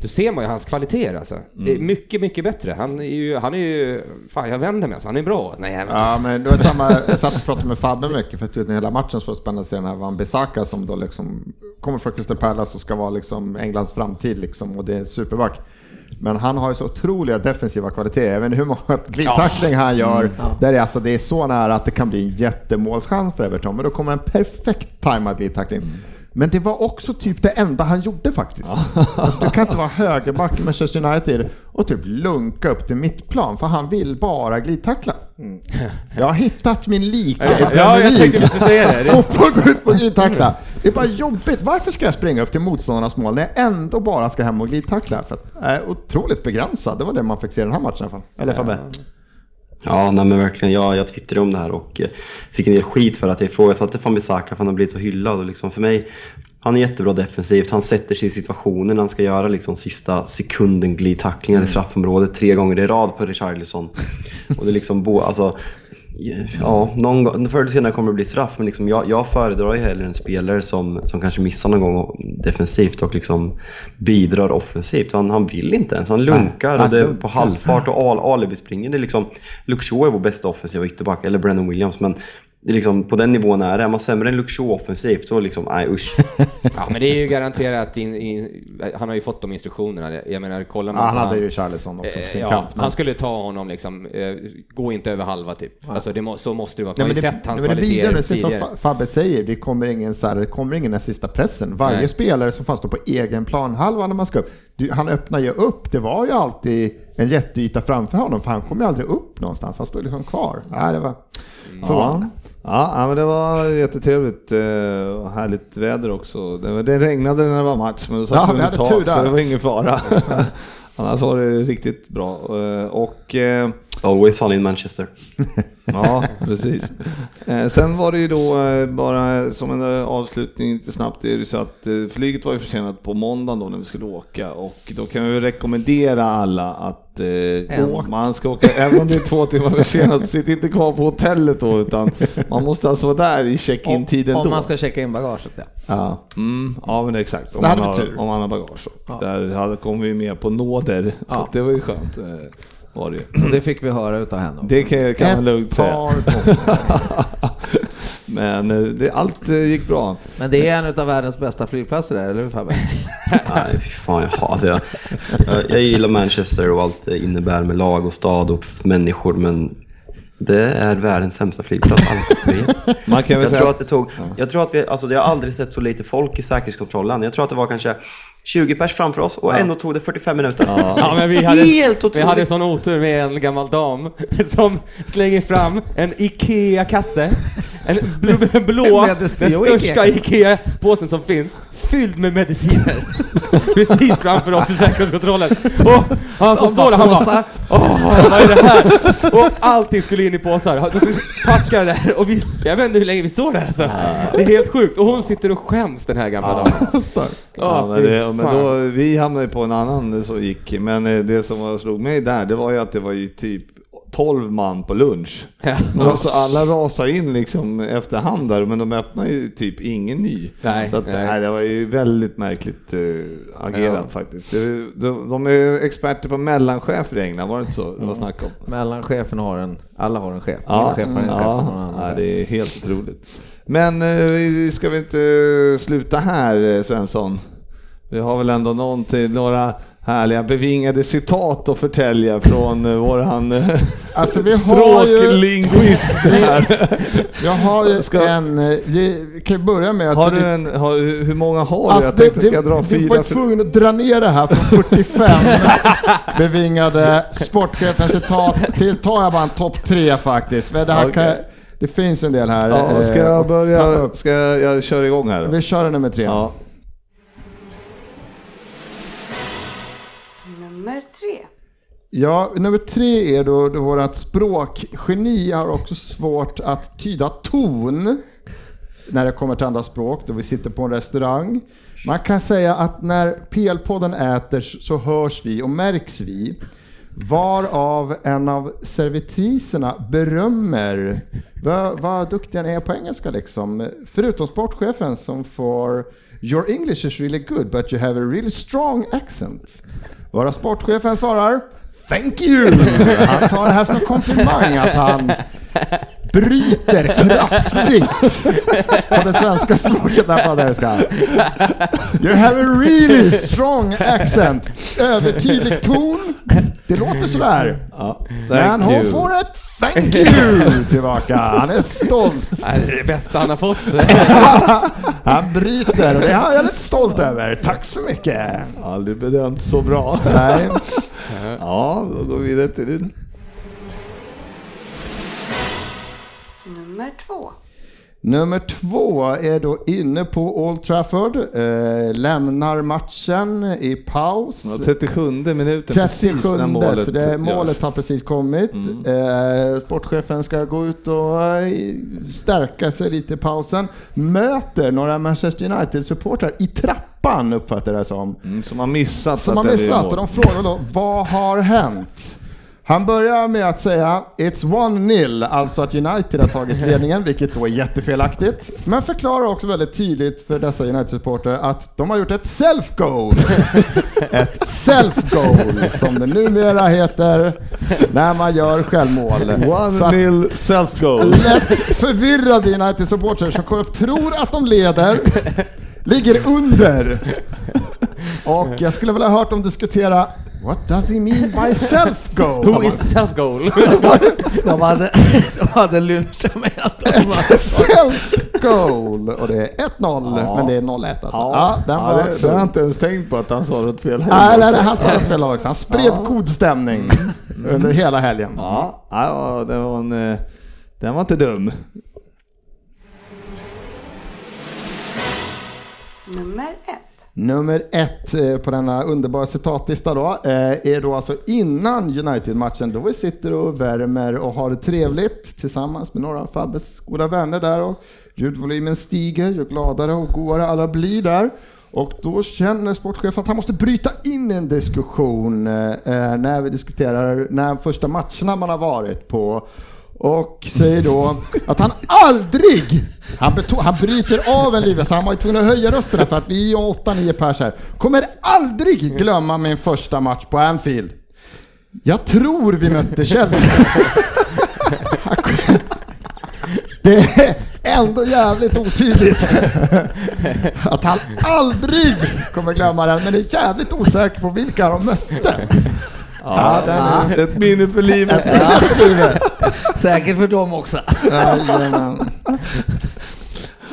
då ser man ju hans kvaliteter alltså. Det är mycket, mycket bättre. Han är ju, han är ju, fan jag vänder mig alltså, han är bra. Nej, men Ja, alltså. men det var samma, jag satt och pratade med Fabbe mycket för att under hela matchen så var spännande att se den här Van Bissaka som då liksom kommer från Crystal Palace och ska vara liksom Englands framtid liksom och det är superback. Men han har ju så otroliga defensiva kvaliteter. Inte hur många <laughs> glidtackling han gör. Där är alltså, det är så nära att det kan bli en jättemålschans för Everton. Men då kommer en perfekt tajmad glidtackling. Men det var också typ det enda han gjorde faktiskt. Alltså, du kan inte vara högerback i Manchester United och typ lunka upp till mittplan för han vill bara glidtackla. <laughs> Jag har hittat min lika i Ja, jag tänkte precis säga det. Fotboll går ut på glidtackla. Det är bara jobbigt. Varför ska jag springa upp till motståndarnas mål när jag ändå bara ska hem och glidtackla? För att jag är otroligt begränsad. Det var det man fick se i den här matchen i alla fall. Eller Fabbe? Ja, nej men verkligen. Jag, jag twittrade om det här och eh, fick en del skit för att jag ifrågasatte van Bissaka för han har blivit så hyllad. Och liksom för mig, han är jättebra defensivt. Han sätter sig i situationen han ska göra liksom sista sekunden glidtacklingar i straffområdet tre gånger i rad på Richarlison. Och det är liksom bo, alltså, Ja, någon gång, förr eller senare kommer det bli straff, men liksom jag, jag föredrar ju hellre en spelare som, som kanske missar någon gång defensivt och liksom bidrar offensivt. Han, han vill inte ens, han lunkar och det är på halvfart och al, alibi springer. Det är liksom, Luke Shaw är vår bästa offensiva ytterback, eller Brennan Williams, men liksom, på den nivån är det. Är man sämre än Shaw offensivt så liksom, nej usch. <laughs> Ja, men det är ju garanterat, in, in, han har ju fått de instruktionerna. Jag menar, kollar man Ja, han hade han- ju Charlison också på Eh, sin ja, kant. men- Han skulle ta honom liksom, eh, gå inte över halva typ. Alltså det må, så måste det vara. Nej, Man men har det, ju sett hans nej, men det bidrar, kvaliteter precis som tidigare. Fa- Fabbe säger, det kommer ingen, så här, det kommer ingen den sista pressen. Varje Nej. spelare som fast står på egen planhalva när man ska upp, du, han öppnar ju upp, det var ju alltid en jätteyta framför honom, för han kom ju aldrig upp någonstans, han stod liksom kvar. Nej, det var förvånande. Ja, ja, men det var jättetrevligt eh, och härligt väder också. Det, regnade när det var match, men då satt Ja, vi under tak, så det var ingen fara. <laughs> Annars var det riktigt bra. Eh, Och Always sun in Manchester. <laughs> Ja, precis. Eh, sen var det ju då eh, bara som en eh, avslutning lite snabbt, det är ju så att flyget var ju försenat på måndagen då när vi skulle åka och då kan vi rekommendera alla att eh, man ska åka, även om det är två timmar försenat, sitt inte kvar på hotellet då utan man måste alltså vara där i check-in-tiden Om då. man ska checka in bagaget ja. Ja. Mm, ja men exakt, om man, har, om man har bagage. Och Där hade, kom vi med på nåder, så Ja. att det var ju skönt. Var det ju. Och det fick vi höra utav henne. också. Det kan, kan man lugnt säga. <laughs> Men eh, det, allt eh, gick bra. Men det är en av världens bästa flygplatser där, eller hur Fabbe? <laughs> Nej, fan, jag, alltså jag, jag, jag gillar Manchester och allt det innebär med lag och stad och människor, men det är världens sämsta flygplats. <laughs> Man kan väl Jag säga tror att det tog, jag tror att vi, alltså jag har aldrig sett så lite folk i säkerhetskontrollen. Jag tror att det var kanske 20 pers framför oss och ändå tog det 45 minuter. Ja, men vi hade, Helt vi otroligt. hade sån otur med en gammal dam <laughs> som slänger fram en IKEA-kasse. En <laughs> blå, blå den största. IKEA-påsen som finns, fylld med mediciner. <laughs> Precis framför oss i säkerhetskontrollen. Och han som står där, han bara Åh, vad är det här? Och allting skulle in i påsar. De fick packa det där och vi, jag vet inte hur länge vi står där alltså. Det är helt sjukt. Och hon sitter och skäms den här gamla damen. Ja, men det, men då, vi hamnade ju på en annan som gick, men eh, det som slog mig där, det var ju att det var ju typ 12 man på lunch. Ja. Alltså, alla rasade in liksom efterhand där, men de öppnade ju typ ingen ny. Nej, så att, nej. nej. det var ju väldigt märkligt eh, agerat Ja. faktiskt. Det, de, de är ju experter på mellanchefer i England, var det inte så det var snack om? Mellanchefen har en, alla har en chef. Ja, chef har en chef ja, annan ja, chef. det är helt otroligt. Men vi ska vi inte sluta här eh, Svensson? Vi har väl ändå någonting, några härliga bevingade citat att förtälja från eh, våran eh, <laughs> Alltså vi ju... <laughs> här. Jag har ju Ska- en... eh, Vi kan ju börja med att... Har du en, har, hur många har du? Alltså, Jag tänkte, det, ska jag dra det, Du fyra? var för- tvungen att dra ner det här från 45 <laughs> bevingade sportchefens citat till, tar jag bara en topp tre faktiskt. Men det, här kan, Okej. det finns en del här. Ja, ska jag börja? Ska jag, jag köra igång här? Vi kör nummer tre. Ja. Nummer tre. Ja, nummer tre är då, då vårt språkgeni har också svårt att tyda ton när det kommer till andra språk, då vi sitter på en restaurang. Man kan säga att när PL-podden äter så hörs vi och märks vi. Varav en av servitriserna berömmer vad, vad duktiga ni är på engelska liksom. Förutom sportchefen som får Your English is really good but you have a really strong accent. Våra sportchefen svarar Thank you! <laughs> Han tar det här som en komplimang att han bryter kraftigt på det svenska språket när han pratar engelska. You have a really strong accent. Övertydlig ton. Det låter sådär. Ja. Men hon you. får ett thank you tillbaka. Han är stolt. Det är det bästa han har fått. <laughs> Han bryter och det är jag lite stolt över. Tack så mycket. Aldrig bedömt så bra. Nej. Ja, då går vi vidare till din. Nummer två. Nummer två är då inne på Old Trafford, eh, lämnar matchen i paus. Ja, 37 minuten precis 37 när målet, så det, görs. målet har precis kommit. Eh, sportchefen ska gå ut och eh, stärka sig lite i pausen. Möter några Manchester United-supportrar i trappan uppfattar jag det som. Mm, som har missat Som att har det missat mål. och de frågar då vad har hänt? Han börjar med att säga It's 1-0, alltså att United har tagit <laughs> ledningen, vilket då är jättefelaktigt. Men förklarar också väldigt tydligt för dessa United-supportrar att de har gjort ett self-goal. <laughs> ett self-goal, som det numera heter när man gör självmål. Så att 1-0 self-goal. lätt förvirrade United-supportrar som tror att de leder, ligger under. <laughs> Och jag skulle vilja ha hört dem diskutera What does he mean by self-goal? <laughs> Who is self-goal? <laughs> <laughs> De hade, de hade lynchat med att de self-goal! Och det är 1-0, Ja. men det är 0-1 alltså. Ja, Ja, den ja, var det, det har jag inte ens tänkt på att han sa rätt fel Nej, heller. nej, nej, han sa det fel också. Han spred god stämning under hela helgen. Ja, ja det var en, eh, den var inte dum. Nummer ett. Nummer ett eh, på denna underbara citatlista då eh, är då alltså innan United-matchen då vi sitter och värmer och har det trevligt tillsammans med några av Fabbes goda vänner där och ljudvolymen stiger ju gladare och godare alla blir där. Och då känner sportchefen att han måste bryta in en diskussion eh, när vi diskuterar när första matcherna man har varit på och säger då att han aldrig, han, han bryter av en livresa, han var ju tvungen att höja rösten för att vi är 8-9 pers här, kommer aldrig glömma min första match på Anfield. Jag tror vi mötte Chelsea. <laughs> Det är ändå jävligt otydligt att han aldrig kommer glömma den, men är jävligt osäker på vilka de mötte. Ja, den är... Ett minne för livet. <laughs> Säkert för dem också. Jajamän.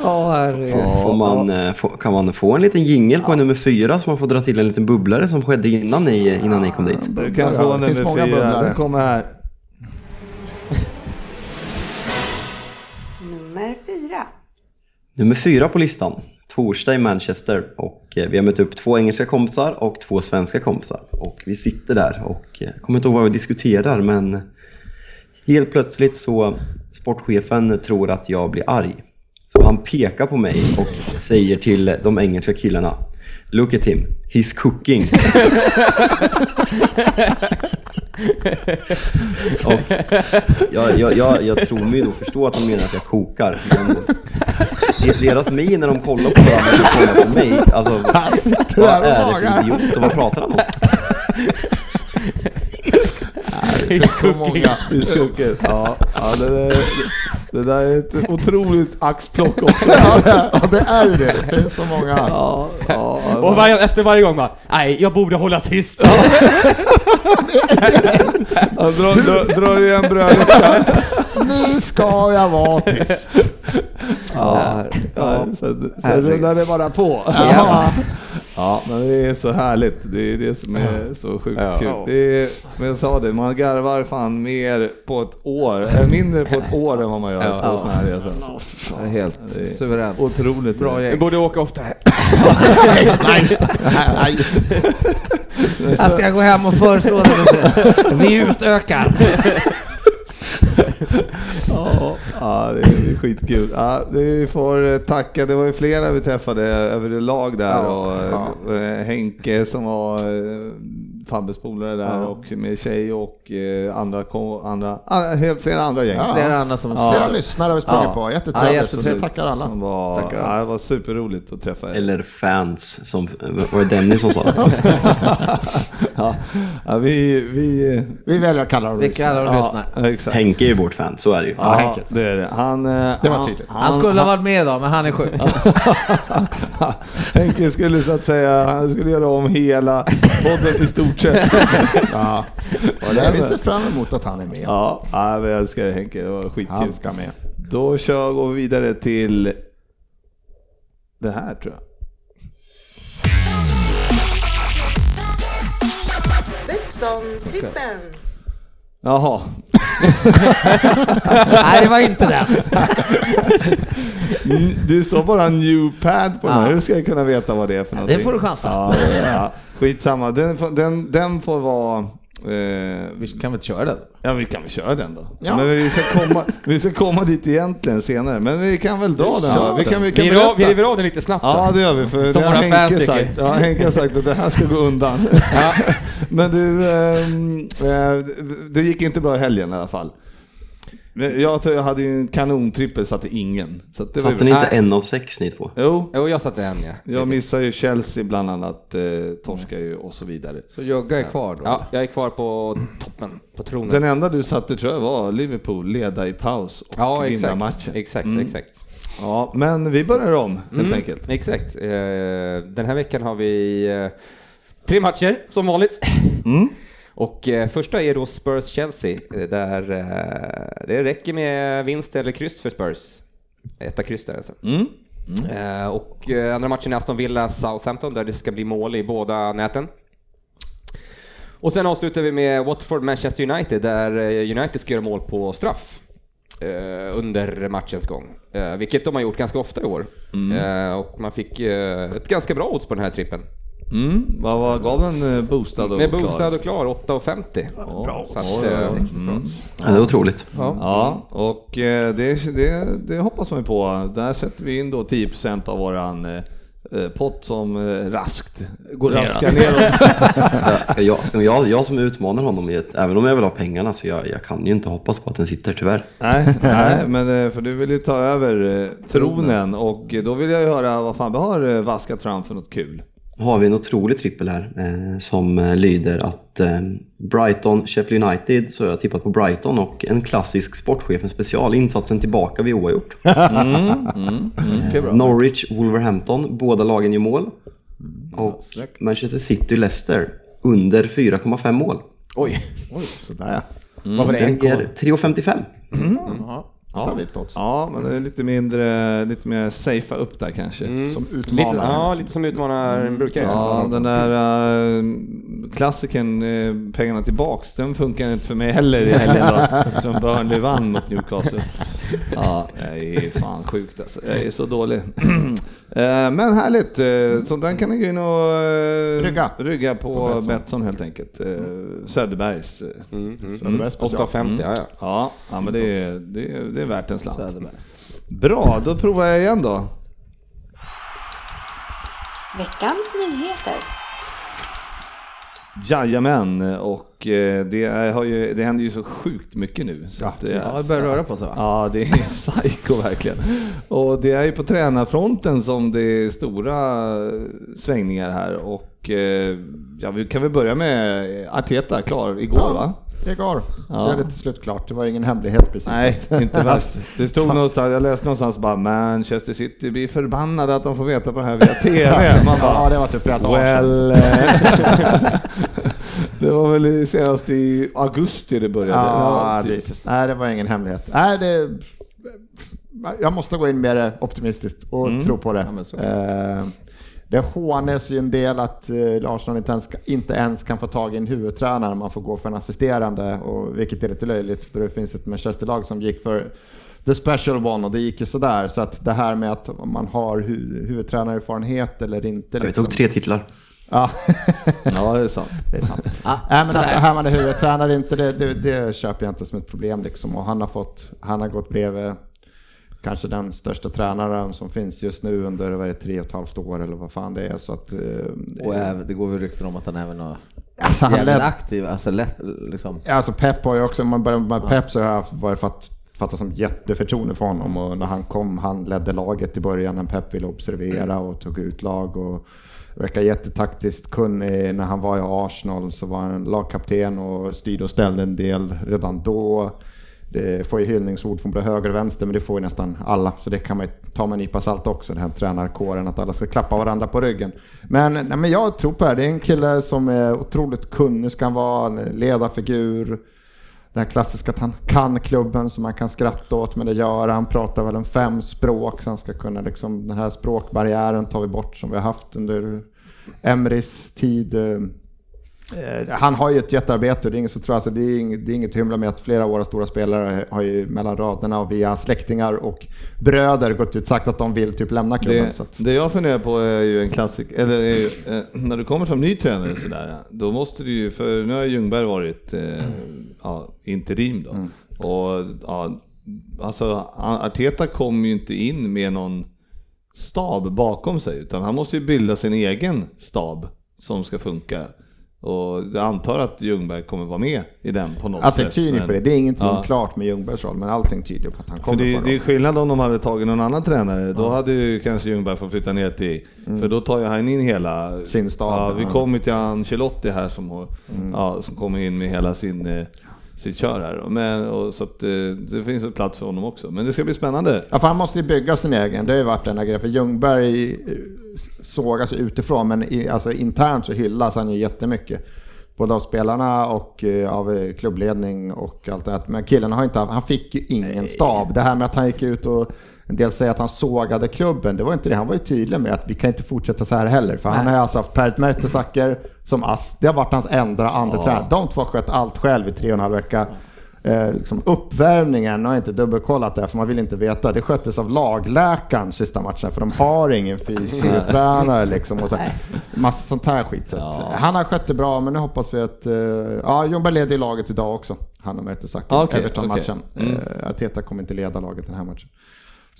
Ja, man, eh, kan man få en liten jingel på nummer fyra så man får dra till en liten bubblare som skedde innan ni, innan ni kom dit? Du kan få finns nummer många fyra. bubblare. Den kommer här. Nummer fyra. Nummer fyra på listan. Torsdag i Manchester och eh, vi har mött upp två engelska kompisar och två svenska kompisar. Och vi sitter där och eh, jag kommer inte ihåg vad vi diskuterar men helt plötsligt så sportchefen tror att jag blir arg. Så han pekar på mig och säger till de engelska killarna Look at him, he's cooking. <laughs> <laughs> jag, jag, jag, jag tror mig då förstå att de menar att jag kokar. Men de- deras min när de kollar på varandra och kollar på mig, alltså vad är det för idiot och vad pratar han om? Det är så många. Ja, ja det, det där är ett otroligt axplock också. <laughs> Ja, det- ja, det är ju det. Det finns så många. Ja, ja, Och varje, efter varje gång bara, nej jag borde hålla tyst. ja, <laughs> dra, dra, dra igen brödet. Nu ska jag vara tyst. Ja, ja, sen, sen rullar det bara på. Ja. Ja, men det är så härligt. Det är det som är så sjukt Ja. kul. Det är, men jag sa det, man garvar fan mer på ett år, mindre på ett år än vad man gör Ja. på sådana här resor. Det är helt Det är suveränt. Otroligt. Bra Vi gäng. borde åka oftare. <laughs> Nej, nej. Jag ska gå hem och föreslå det. Vi utökar. Ja, ja, det är, skitkul. Ja, vi får tacka, det var ju flera vi träffade överlag där Ja, och eh, Henke som var eh, Fabbes polare där Ja. och med tjej och eh, andra, ko- andra ah, flera andra gäng. Ja. Flera andra som Ja. Flera lyssnare har vi sprungit Ja. på. Ja, Jättetrevligt. jättetrevligt. Så tackar alla. Som var, Tackar. ja, det var superroligt att träffa er. Eller fans, som, var det Dennis som sa det? <laughs> ja, ja, vi, vi, Vi väljer att kalla dem Vi kallar dem ja, lyssnar. exakt. Henke är ju vårt fan, så är det ju. Ja, Henke. det är det. Han, eh, Det var han- tydligt. Han skulle ha varit med idag, men han är sjuk. <laughs> Henke skulle så att säga, han skulle göra om hela podden i stort sett. <laughs> Ja. Och det, vi ser fram emot att han är med. Ja, ja, vi älskar Henke, det var skitkul. Han ska med. Då kör går vi vidare till det här tror jag. Betsson-trippen. Jaha, <laughs> Nej, det var inte det. N- det står bara new pad på den här. Ja. Hur ska jag kunna veta vad det är för någonting? det får du chansa. Ja, ja. Skitsamma, den, den, den får vara... Eh, Vi kan väl köra den? ja, vi kan väl köra den då. Ja. Men vi ska, komma, vi ska komma dit egentligen senare, men vi kan väl dra den. kör då. Vi kan, vi kan Vi, ra- vi river av den lite snabbt då. Ja det gör vi, för Som det våra fans Henke sagt. Ja, Henke har sagt att det här ska gå undan. <laughs> Men du, ehm, eh, det gick inte bra i helgen i alla fall. Jag, jag hade ju en kanontrippel satte ingen. Så att det Satte ni inte en av sex ni två? Jo, Jo, jag satte en ja. jag missade ju Chelsea bland annat, eh, torskar ju och så vidare. Så Jögga är kvar då? Ja, jag är kvar på toppen, på tronen. Den enda du satte tror jag var Liverpool, leda i paus och ja, vinna exakt. matchen. Exakt, Mm. exakt. Ja, men vi börjar om helt Mm, enkelt. Exakt. Eh, Den här veckan har vi eh, tre matcher som vanligt. Mm. Och eh, första är då Spurs-Chelsea, eh, där eh, det räcker med vinst eller kryss för Spurs. Etta kryss där alltså. Mm. Eh, och eh, andra matchen är Aston Villa-Southampton där det ska bli mål i båda näten. Och sen avslutar vi med Watford-Manchester United där eh, United ska göra mål på straff. under matchens gång. Vilket de har gjort ganska ofta i år. Eh, och man fick ett ganska bra odds på den här trippen. Mm. Vad var, gav den eh, boostad och Med klar? boostad och klar, 8,50. Bra. Så att, oj, eh. Mm. Ja, det är otroligt. Ja, och eh, det, det, det hoppas man ju på. Där sätter vi in då 10% av våran pott som raskt Går raskar neråt. <laughs> Ska, ska, jag, ska jag, jag som utmanar honom, i ett, även om jag vill ha pengarna, så jag, jag kan ju inte hoppas på att den sitter tyvärr. nej, <laughs> nej, men för du vill ju ta över tronen och då vill jag ju höra vad fan vi har vaskat fram för något kul. Har vi en otrolig trippel här eh, som eh, lyder att eh, Brighton, Sheffield United, så har jag tippat på Brighton och en klassisk sportchefen special, insatsen tillbaka vid oavgjort. <laughs> Mycket bra. Norwich, Wolverhampton, båda lagen gör mål. Och Manchester City, Leicester, under 4,5 mål. Oj, Oj, sådär vad var det? Den En ger kvar? 3,55. ja. Stabilt odds. Ja, men det är lite mindre, lite mer safea upp där kanske. Mm. Som Lite, utmanare. ja, lite som utmanaren brukar göra. Ja, den där uh, klassiken uh, pengarna tillbaks, den funkar inte för mig heller i helgen då, <laughs> eftersom Burnley vann mot Newcastle. Ja, det är fan sjukt alltså. Jag är så dålig. <clears throat> Eh, men härligt, uh, så den kan ni gå in och uh, Rygga. rygga på, På Betsson. Betsson helt enkelt. Uh, Söderbergs. eh. Mm, mm. Söderbergs special. 8,50, ja, ja. Ja, ja, men det är, det, är, det är värt en slant. Bra, då provar jag igen då. Veckans nyheter. Jajamän, och eh, det, har ju, det händer ju så sjukt mycket nu. Så Ja, det, Ja, det börjar röra på sig va? Ja, det är <laughs> psycho verkligen. Och det är ju på tränarfronten som det är stora svängningar här. Och eh, ja, vi kan väl börja med Arteta, klar igår Ja. va? det går. Ja. Det är till slut klart. Det var ingen hemlighet precis. Nej, inte <laughs> värst. Det stod någonstans, jag läste någonstans bara Manchester City blir förbannade att de får veta på det här via TV. Man bara, Ja, det var typ flera dagar well, eh, <laughs> Det var väl senast i augusti det började. Ja, typ. Jesus. Nej, det var ingen hemlighet. Nej, det, jag måste gå in mer optimistiskt och Mm. tro på det. Ja. Eh, det hånes ju en del att eh, Arsenal inte ens, inte ens kan få tag i en huvudtränare, man får gå för en assisterande, och, vilket är lite löjligt för det finns ett Manchester-lag som gick för the special one och det gick ju sådär. Så att det här med att man har hu- huvudtränarerfarenhet eller inte. Vi liksom- tog tre titlar. Ja, <laughs> Ja, det är sant. det är sant. Ja, Nej, men med det huvudtränare inte, det, det, det köper jag inte som ett problem liksom. Och han har fått, han har gått bredvid kanske den största tränaren som finns just nu under vad är det, tre och ett halvt år eller vad fan det är. Så att, eh, Och även, det går väl rykten om att han även har alltså, han led, aktiv, alltså lätt liksom. alltså Pep har ju också, om man börjar med Pep så har jag varit fatt, fattat som jätteförtroende för honom och när han kom, han ledde laget i början när Pep ville observera och tog ut lag och verkar jättetaktiskt kunnig. Eh, när han var i Arsenal så var han lagkapten och styrde och ställde en del redan då. Det får ju hyllningsord från både höger och vänster men det får ju nästan alla så det kan man ju ta med en nypa salt också den här tränarkåren att alla ska klappa varandra på ryggen. Men, nej, men jag tror på det, här. det är en kille som är otroligt kunnig ska han vara, en ledarfigur. Den här klassiska att han kan klubben som man kan skratta åt, men det gör han. pratar väl en fem språk, så han ska kunna liksom, den här språkbarriären tar vi bort som vi har haft under Emrys tid. Eh, Eh, Han har ju ett jättearbete det är inget som tror, alltså det är inget, det är inget hymla med att flera av våra stora spelare har ju mellan raderna och via släktingar och bröder gått ut sagt att de vill typ lämna klubben. Det, så att, det jag funderar på är ju en klassik, eller ju, eh, när du kommer som ny tränare sådär, då måste du ju, för nu har Ljungberg varit eh, ja, interim då. Och ja, alltså Arteta kom ju inte in med någon stab bakom sig, utan han måste ju bilda sin egen stab som ska funka. Och jag antar att Ljungberg kommer vara med i den på något allting sätt. tyder men- på det. Det är ingenting Ja. klart med Ljungbergs roll, men allting tyder på att han För kommer det, få det är skillnad om de hade tagit någon annan tränare. Då hade ju kanske Ljungberg fått flytta ner till, för då tar ju han in hela Sin stab, Ja, vi ja. kommer till Ancelotti här som, har, ja, som kommer in med hela sin, eh, sitt kör här. Men, och, så att, eh, det finns en plats för honom också. Men det ska bli spännande. Ja, för han måste ju bygga sin egen. Det har ju varit den här grejen. För Ljungberg eh, sågas utifrån, men i, alltså internt så hyllas han ju jättemycket. Både av spelarna och eh, av klubbledning och allt det här. Men killen har inte haft, han fick ju ingen stab. Det här med att han gick ut och en del säger att han sågade klubben, det var inte det. Han var ju tydlig med att vi kan inte fortsätta så här heller. För han har ju alltså haft Per Mertesacker som ass. Det har varit hans enda andra Ja. tränare. De två sköt allt själv i tre och en halv vecka. Eh, liksom uppvärmningen har jag inte dubbelkollat det för man vill inte veta. Det sköttes av lagläkaren sista matchen för de har ingen <laughs> fysiotränare liksom. Och så, massa sånt här skit. Så Ja. Han har skött det bra men nu hoppas vi att... Eh, ja, Ljungberg leder ju laget idag också. Han och Mertesacker. Ah, okej, Everton-matchen. okej. Mm. Eh, Arteta kommer inte leda laget den här matchen.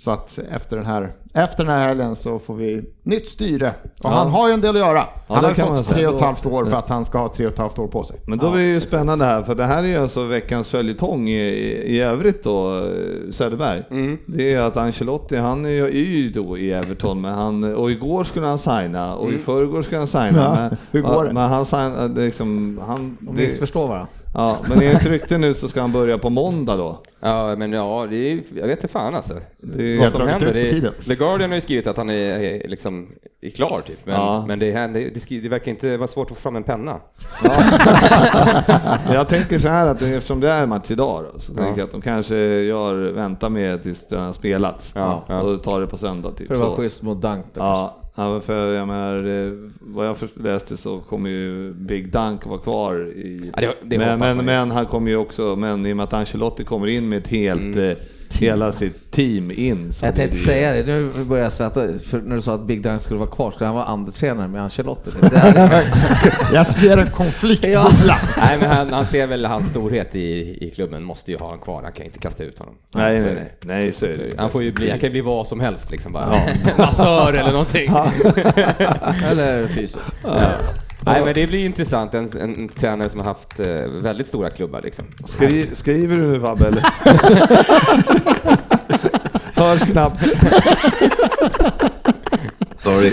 Så att efter den här, efter den här helgen så får vi nytt styre. Och Ja. han har ju en del att göra. han det har fått tre och ett halvt år för att han ska ha tre och ett halvt år på sig. Men då blir det ju spännande här, för det här är ju alltså veckans följetong i, i övrigt då, Söderberg. Mm. Det är att Ancelotti, han är ju, är då i Everton, men han, och igår skulle han signa, och i förrgår skulle han signa. Ja, men, hur går det? Men han signade liksom, han... De missförstår varandra. Ja, men enligt rykte nu så ska han börja på måndag då. Ja, men ja, det är, jag vet inte fan alltså. Det Vad är, som dragit händer. Det, tiden. The Guardian har ju skrivit att han är, är, liksom, är klar typ. Men, Ja. men det, händer, det, skri- det verkar inte vara svårt att få fram en penna. <laughs> jag tänker så här att eftersom det är match idag då, så Ja. tänker jag att de kanske gör, väntar med tills det har spelats. Ja, ja. Och tar det på söndag typ. För att vara schysst mot Dunk då Ja, ja, för jag menar, eh, vad jag läste så kommer ju Big Dunk vara kvar i... Ja, det- det men, men, men han kommer ju också, men i och med att Ancelotti kommer in med ett helt, Mm. Hela sitt team in. så Jag tänkte det- säga det, nu börjar jag svettas. För när du sa att Big Dunk skulle vara kvar, skulle han vara andra tränare med Ancelotti? <laughs> Jag ser en konflikt Ja. Nej, men han, han ser väl hans storhet i, i klubben, måste ju ha honom kvar. Han kan inte kasta ut honom. Nej, Så nej, nej, nej, så är det. Han, får ju bli, han kan ju bli vad som helst liksom bara. <laughs> Massör eller någonting. <laughs> Eller fysio. Nej men det blir intressant, en, en, en tränare som har haft eh, väldigt stora klubbar liksom. Skri, skriver du nu Fabbe eller? <laughs> Hörs knappt. Sorry.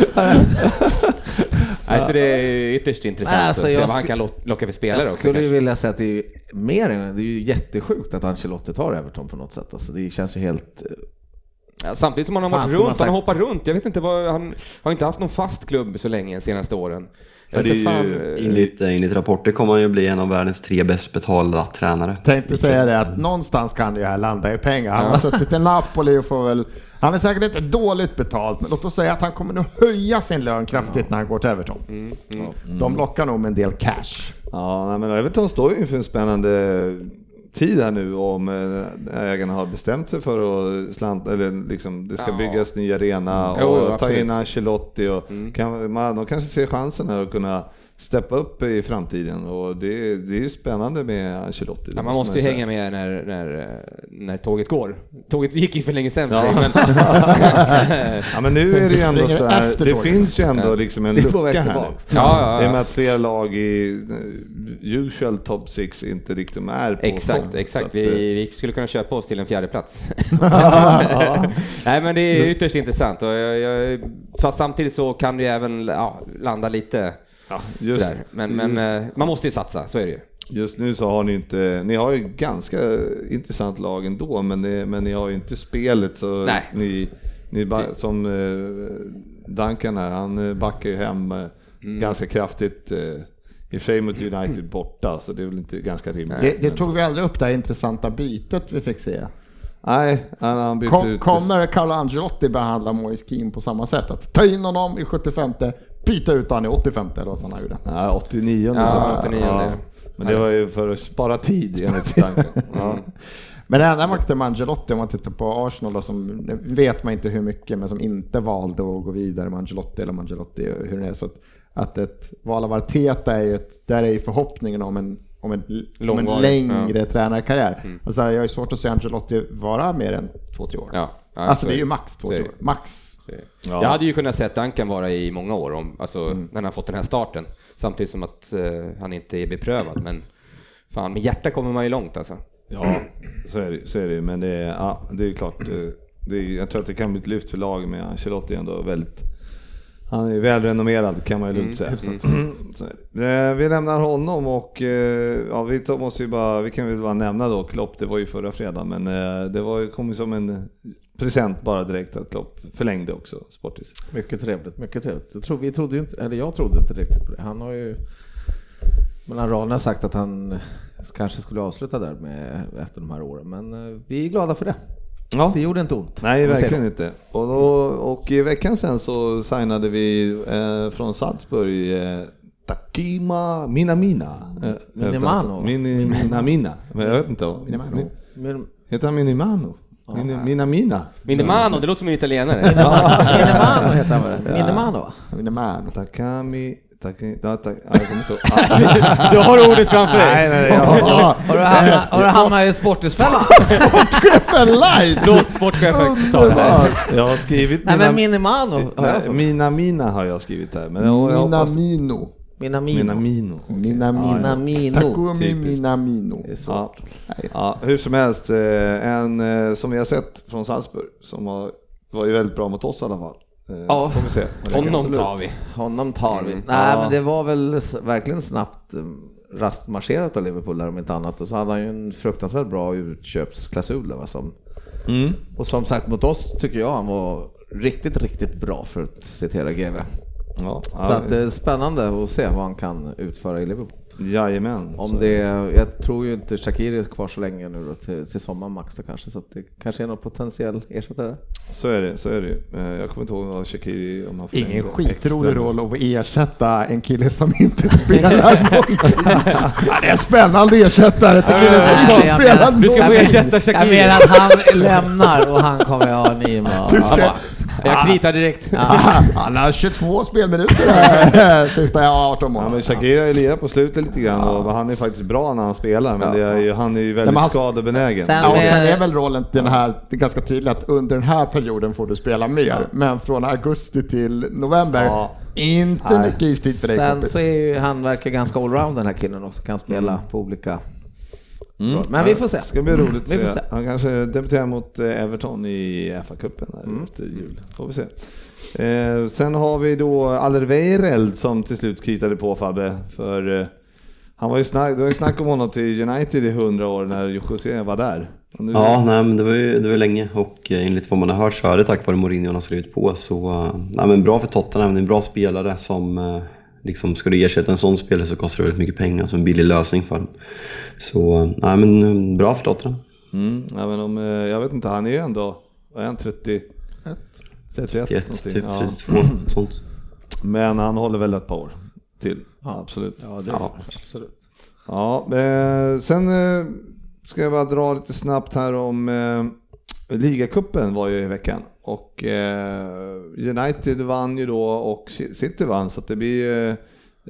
Nej, så det är ytterst intressant alltså, att se jag vad han kan lo- locka för spelare Jag också. skulle ju kanske. vilja säga att det är mer än, det är ju jättesjukt att Ancelotti tar Everton på något sätt. Alltså det känns ju helt... Ja, samtidigt som han har Fan, varit skulle runt, han har sagt- hoppat runt. Jag vet inte vad, han har inte haft någon fast klubb så länge de senaste åren. Jag det är fan, ju- Enligt, enligt rapporter kommer han ju bli en av världens tre bäst betalda tränare. Tänkte säga det att någonstans kan det ju här landa i pengar. Han har suttit i Napoli och får väl... Han är säkert inte dåligt betalt, men låt oss säga att han kommer nog höja sin lön kraftigt när han går till Everton. De lockar nog med en del cash. Ja, men Everton står ju inför en spännande tid här nu om eh, ägarna har bestämt sig för att slanta, eller liksom det ska Ja. byggas ny arena Jo, och jo, ta absolut. in Ancelotti och kan, man, de kanske ser chansen här att kunna steppa upp i framtiden och det, det är ju spännande med Ancelotti. Ja, man måste ju hänga med när, när, eh, när tåget går. Tåget gick ju för länge sedan. Ja. Men, <laughs> Ja men nu är det ju ändå så här, det finns ju ändå Ja. liksom en lucka här nu. tillbaks. ja, ja, I och med ja. att fler lag i eh, usual top 6 inte riktigt är på Exakt, topp. exakt. Att, eh, Vi, vi skulle kunna köpa oss till en fjärde plats. ja. <laughs> <laughs> Nej men det är ytterst intressant och jag, jag, fast samtidigt så kan det ju även ja, landa lite Ja, just, sådär. Men, men just, eh, man måste ju satsa, så är det ju. just nu så har ni inte, ni har ju ganska intressant lag ändå, men, det, men ni har ju inte spelet så Nej. ni, ni ba, som eh, Duncan här, han eh, backar ju hem Mm. ganska kraftigt. I och för sig mot United borta, så det är väl inte ganska rimligt. Det, det tog vi aldrig upp det här intressanta bytet vi fick se. Nej, han, han bytte Kom, ut. kommer Carlo Angelotti behandla Moise Keane på samma sätt? Att ta in honom i 75 byta ut honom i 85 eller vad fan han gjorde. Ja, 89 Ja, så. 89. Men det var ju för att spara tid <laughs> enligt Duncan. Ja. <laughs> Men det enda man kan med Angelotti om man tittar på Arsenal då, som vet man inte hur mycket men som inte valde att gå vidare med Angelotti eller Angelotti hur det är. Så att, att ett val av Arteta är ju ett, där är ju förhoppningen om en, om en, om en längre tränarkarriär. Alltså, jag har svårt att se Angelotti vara mer än två, tre år. Ja, ja, alltså så det är ju max två, tre år. Max. Ja. Jag hade ju kunnat sett Duncan vara i många år, om, alltså, när han fått den här starten. Samtidigt som att eh, han inte är beprövad. Men fan, med hjärta kommer man ju långt alltså. Ja, så är det, så är det men det är, ja, det är klart. eh, Det är, jag tror att det kan bli ett lyft för lag med Ancelotti ändå väldigt han är välrenommerad kan man ju lugnt säga. <clears throat> Så är det. Eh, Vi lämnar honom och eh, ja, vi måste ju bara, vi kan väl bara nämna då Klopp, det var ju förra fredagen men det var kom ju som en present bara direkt att Klopp förlängde också Sportis. Mycket trevligt, mycket trevligt. Jag, tror, vi trodde inte, eller jag trodde inte riktigt på det. Han har ju mellan raderna sagt att han kanske skulle avsluta där med, efter de här åren. Men eh, vi är glada för det. Ja. Det gjorde inte ont. Nej, verkligen inte. Och, då, och i veckan sen så signade vi eh, från Salzburg eh, Takima Minamina. Eh, Minimano. Mini, Minamina. Men jag vet inte. Men, Heter han Minimano? Min, Minamina? Minimano, det låter som en italienare. Minimano heter han väl? Minimano va? Minimano. Takami... Jag kommer inte. <laughs> Ah, du har ordet framför dig. Nej, nej, jag har, Ja, Har du hamnat, har du hamnat i Sportisfällan? <laughs> Sportchefen light! Låt sportchefen ta det här. Jag har skrivit Nej mina, men Minimano har jag nej, fått. Minamina har jag skrivit här. Men jag, Minamino. Minamino. Minamino. Minamino. Minamino. Takumi. Minamino. Det är svårt. Ja. ja, hur som helst, eh, en eh, som vi har sett från Salzburg som har, var ju väldigt bra mot oss i alla fall. Eh, Ja. Får vi se. Honom tar vi. Honom tar vi. Mm. Nej Ja. men det var väl verkligen snabbt rastmarscherat av Liverpool där om inte annat. Och så hade han ju en fruktansvärt bra utköpsklausul där som Mm. Och som sagt mot oss tycker jag han var riktigt, riktigt bra för att citera GV. Ja, Så ja, att det är spännande att se vad han kan utföra i Liverpool. jajamän. Om Så- det, jag tror ju inte Shakiri är kvar så länge nu då, till, till sommaren max då kanske, så att det kanske är någon potentiell ersättare. Så är det, så är det. Eh, Jag kommer inte ihåg vad Shakiri om han Ingen förlängde skitrolig roll att ersätta en kille som inte <laughs> spelar <laughs> någonting. Det är en spännande ersättare till killen som inte jag spelar menar- Du ska få någonting. ersätta Jag Shakiri. menar att han lämnar och han kommer ha en ny. Du ska- Jag kritar direkt. <laughs> Han har 22 spelminuter här <laughs> sista 18 Ja, men månaderna. Shakiri har ju lirat på slutet lite grann och han är faktiskt bra när han spelar men det är ju, han är ju väldigt men han- skadebenägen. Sen- Ja, och sen är väl rollen den här, det är ganska tydligt att under den här perioden får du spela mer, men från augusti till november, Ja. inte Nej. mycket istid för dig Sen kompis. så är ju han verkar ganska allround den här killen också, kan spela på olika Men vi får se. Det ska bli roligt att Vi får se. Han kanske debuterar mot eh, Everton i FA-cupen Mm. efter jul. Får vi se. Eh, sen har vi då Alderweireld som till slut kritade på Fabbe. För eh, han var ju snack, det var ju snack om honom till United i hundra år när José var där. Nu- Ja, nej, men det var ju det var länge och eh, enligt vad man har hört så är det tack vare Mourinho han har skrivit på. Så eh, nej, men bra för Tottenham, det är en bra spelare som eh, liksom ska du ersätta en sån spelare så kostar det väldigt mycket pengar, så en billig lösning för dem. Så nej, men eh, bra för Tottenham. Mm, ja, men om, eh, jag vet inte, han är ju ändå, vad är han, 30? 31? 31, någonting. typ Ja. 32, <clears throat> sånt. Men han håller väl ett par år till. Ja, absolut. Ja, det Ja. absolut. Ja, eh, sen eh, ska jag bara dra lite snabbt här om eh, ligacupen var ju i veckan och eh, United vann ju då och City vann så det blir eh,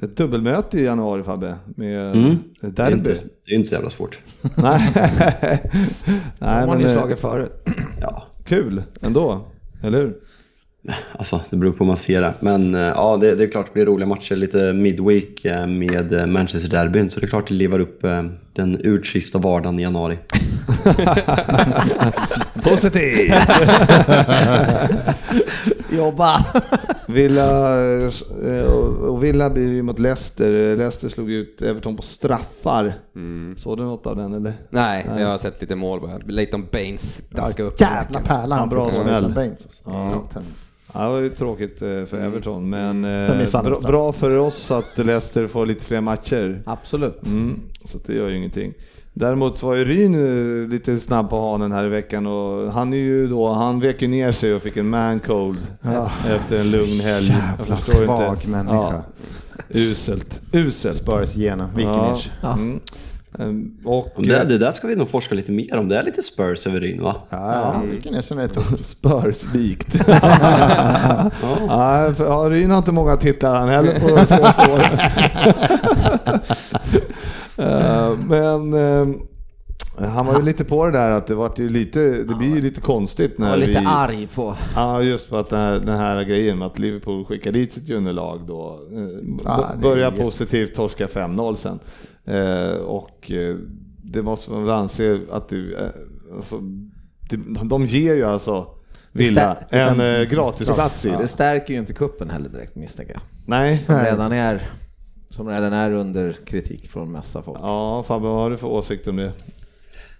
ett dubbelmöte i januari Fabbe med Mm. Det är, derby. inte, det är inte så jävla svårt. <laughs> Nej, De Nej har men ni slagit förut. Ja, kul ändå, eller hur? Alltså det beror på hur man ser det. Men eh, ja, det, det är klart det blir roliga matcher. Lite midweek eh, med eh, Manchester Derbyn, så det är klart det lever upp den urtrista vardagen i januari. <laughs> Positiv! <laughs> Jobba! Villa, och- Villa blir ju mot Leicester. Leicester slog ut Everton på straffar. Såg du något av den eller? Nej, jag har sett lite mål bara. Leighton Baines daskar upp. Jävla pärla bra som smäll. Baines. Alltså. Ja. Ja. Ja, det var ju tråkigt eh, för Everton, men Sen eh, bra, bra för oss att Leicester får lite fler matcher. Absolut. Mm, så det gör ju ingenting. Däremot var ju Ryn eh, lite snabb på hanen här i veckan och han är ju då, han vek ju ner sig och fick en man cold efter en lugn helg. Jävla svag inte. människa. Ja, uselt, uselt. Spurs-genen, Vikinic. Ja. Mm. Ehm, Och Om Det, det där ska vi nog forska lite mer om. Det är lite Spurs över Ryn va? Ja, ja. Vikinic är ett ord. Spurs-likt. <laughs> ja, för- ja, Ryn har inte många titlar han heller på de senaste åren. Eh, Men eh, han var ju lite på det där att det vart ju lite, det blir ju lite konstigt Jag var när lite vi... arg på. Ja, just på att den här, den här grejen med att Liverpool skickar dit sitt underlag då. Eh, Ja, det börjar positivt, torska 5-0 sen. Eh, och eh, det måste man väl anse att det, eh, alltså, det, de ger ju alltså Villa en eh, gratisplats i Det det. stärker ju inte kuppen heller direkt misstänker jag. Nej. Som redan är, som redan är under kritik från massa folk. Ja, Fabbe, vad har du för åsikt om det?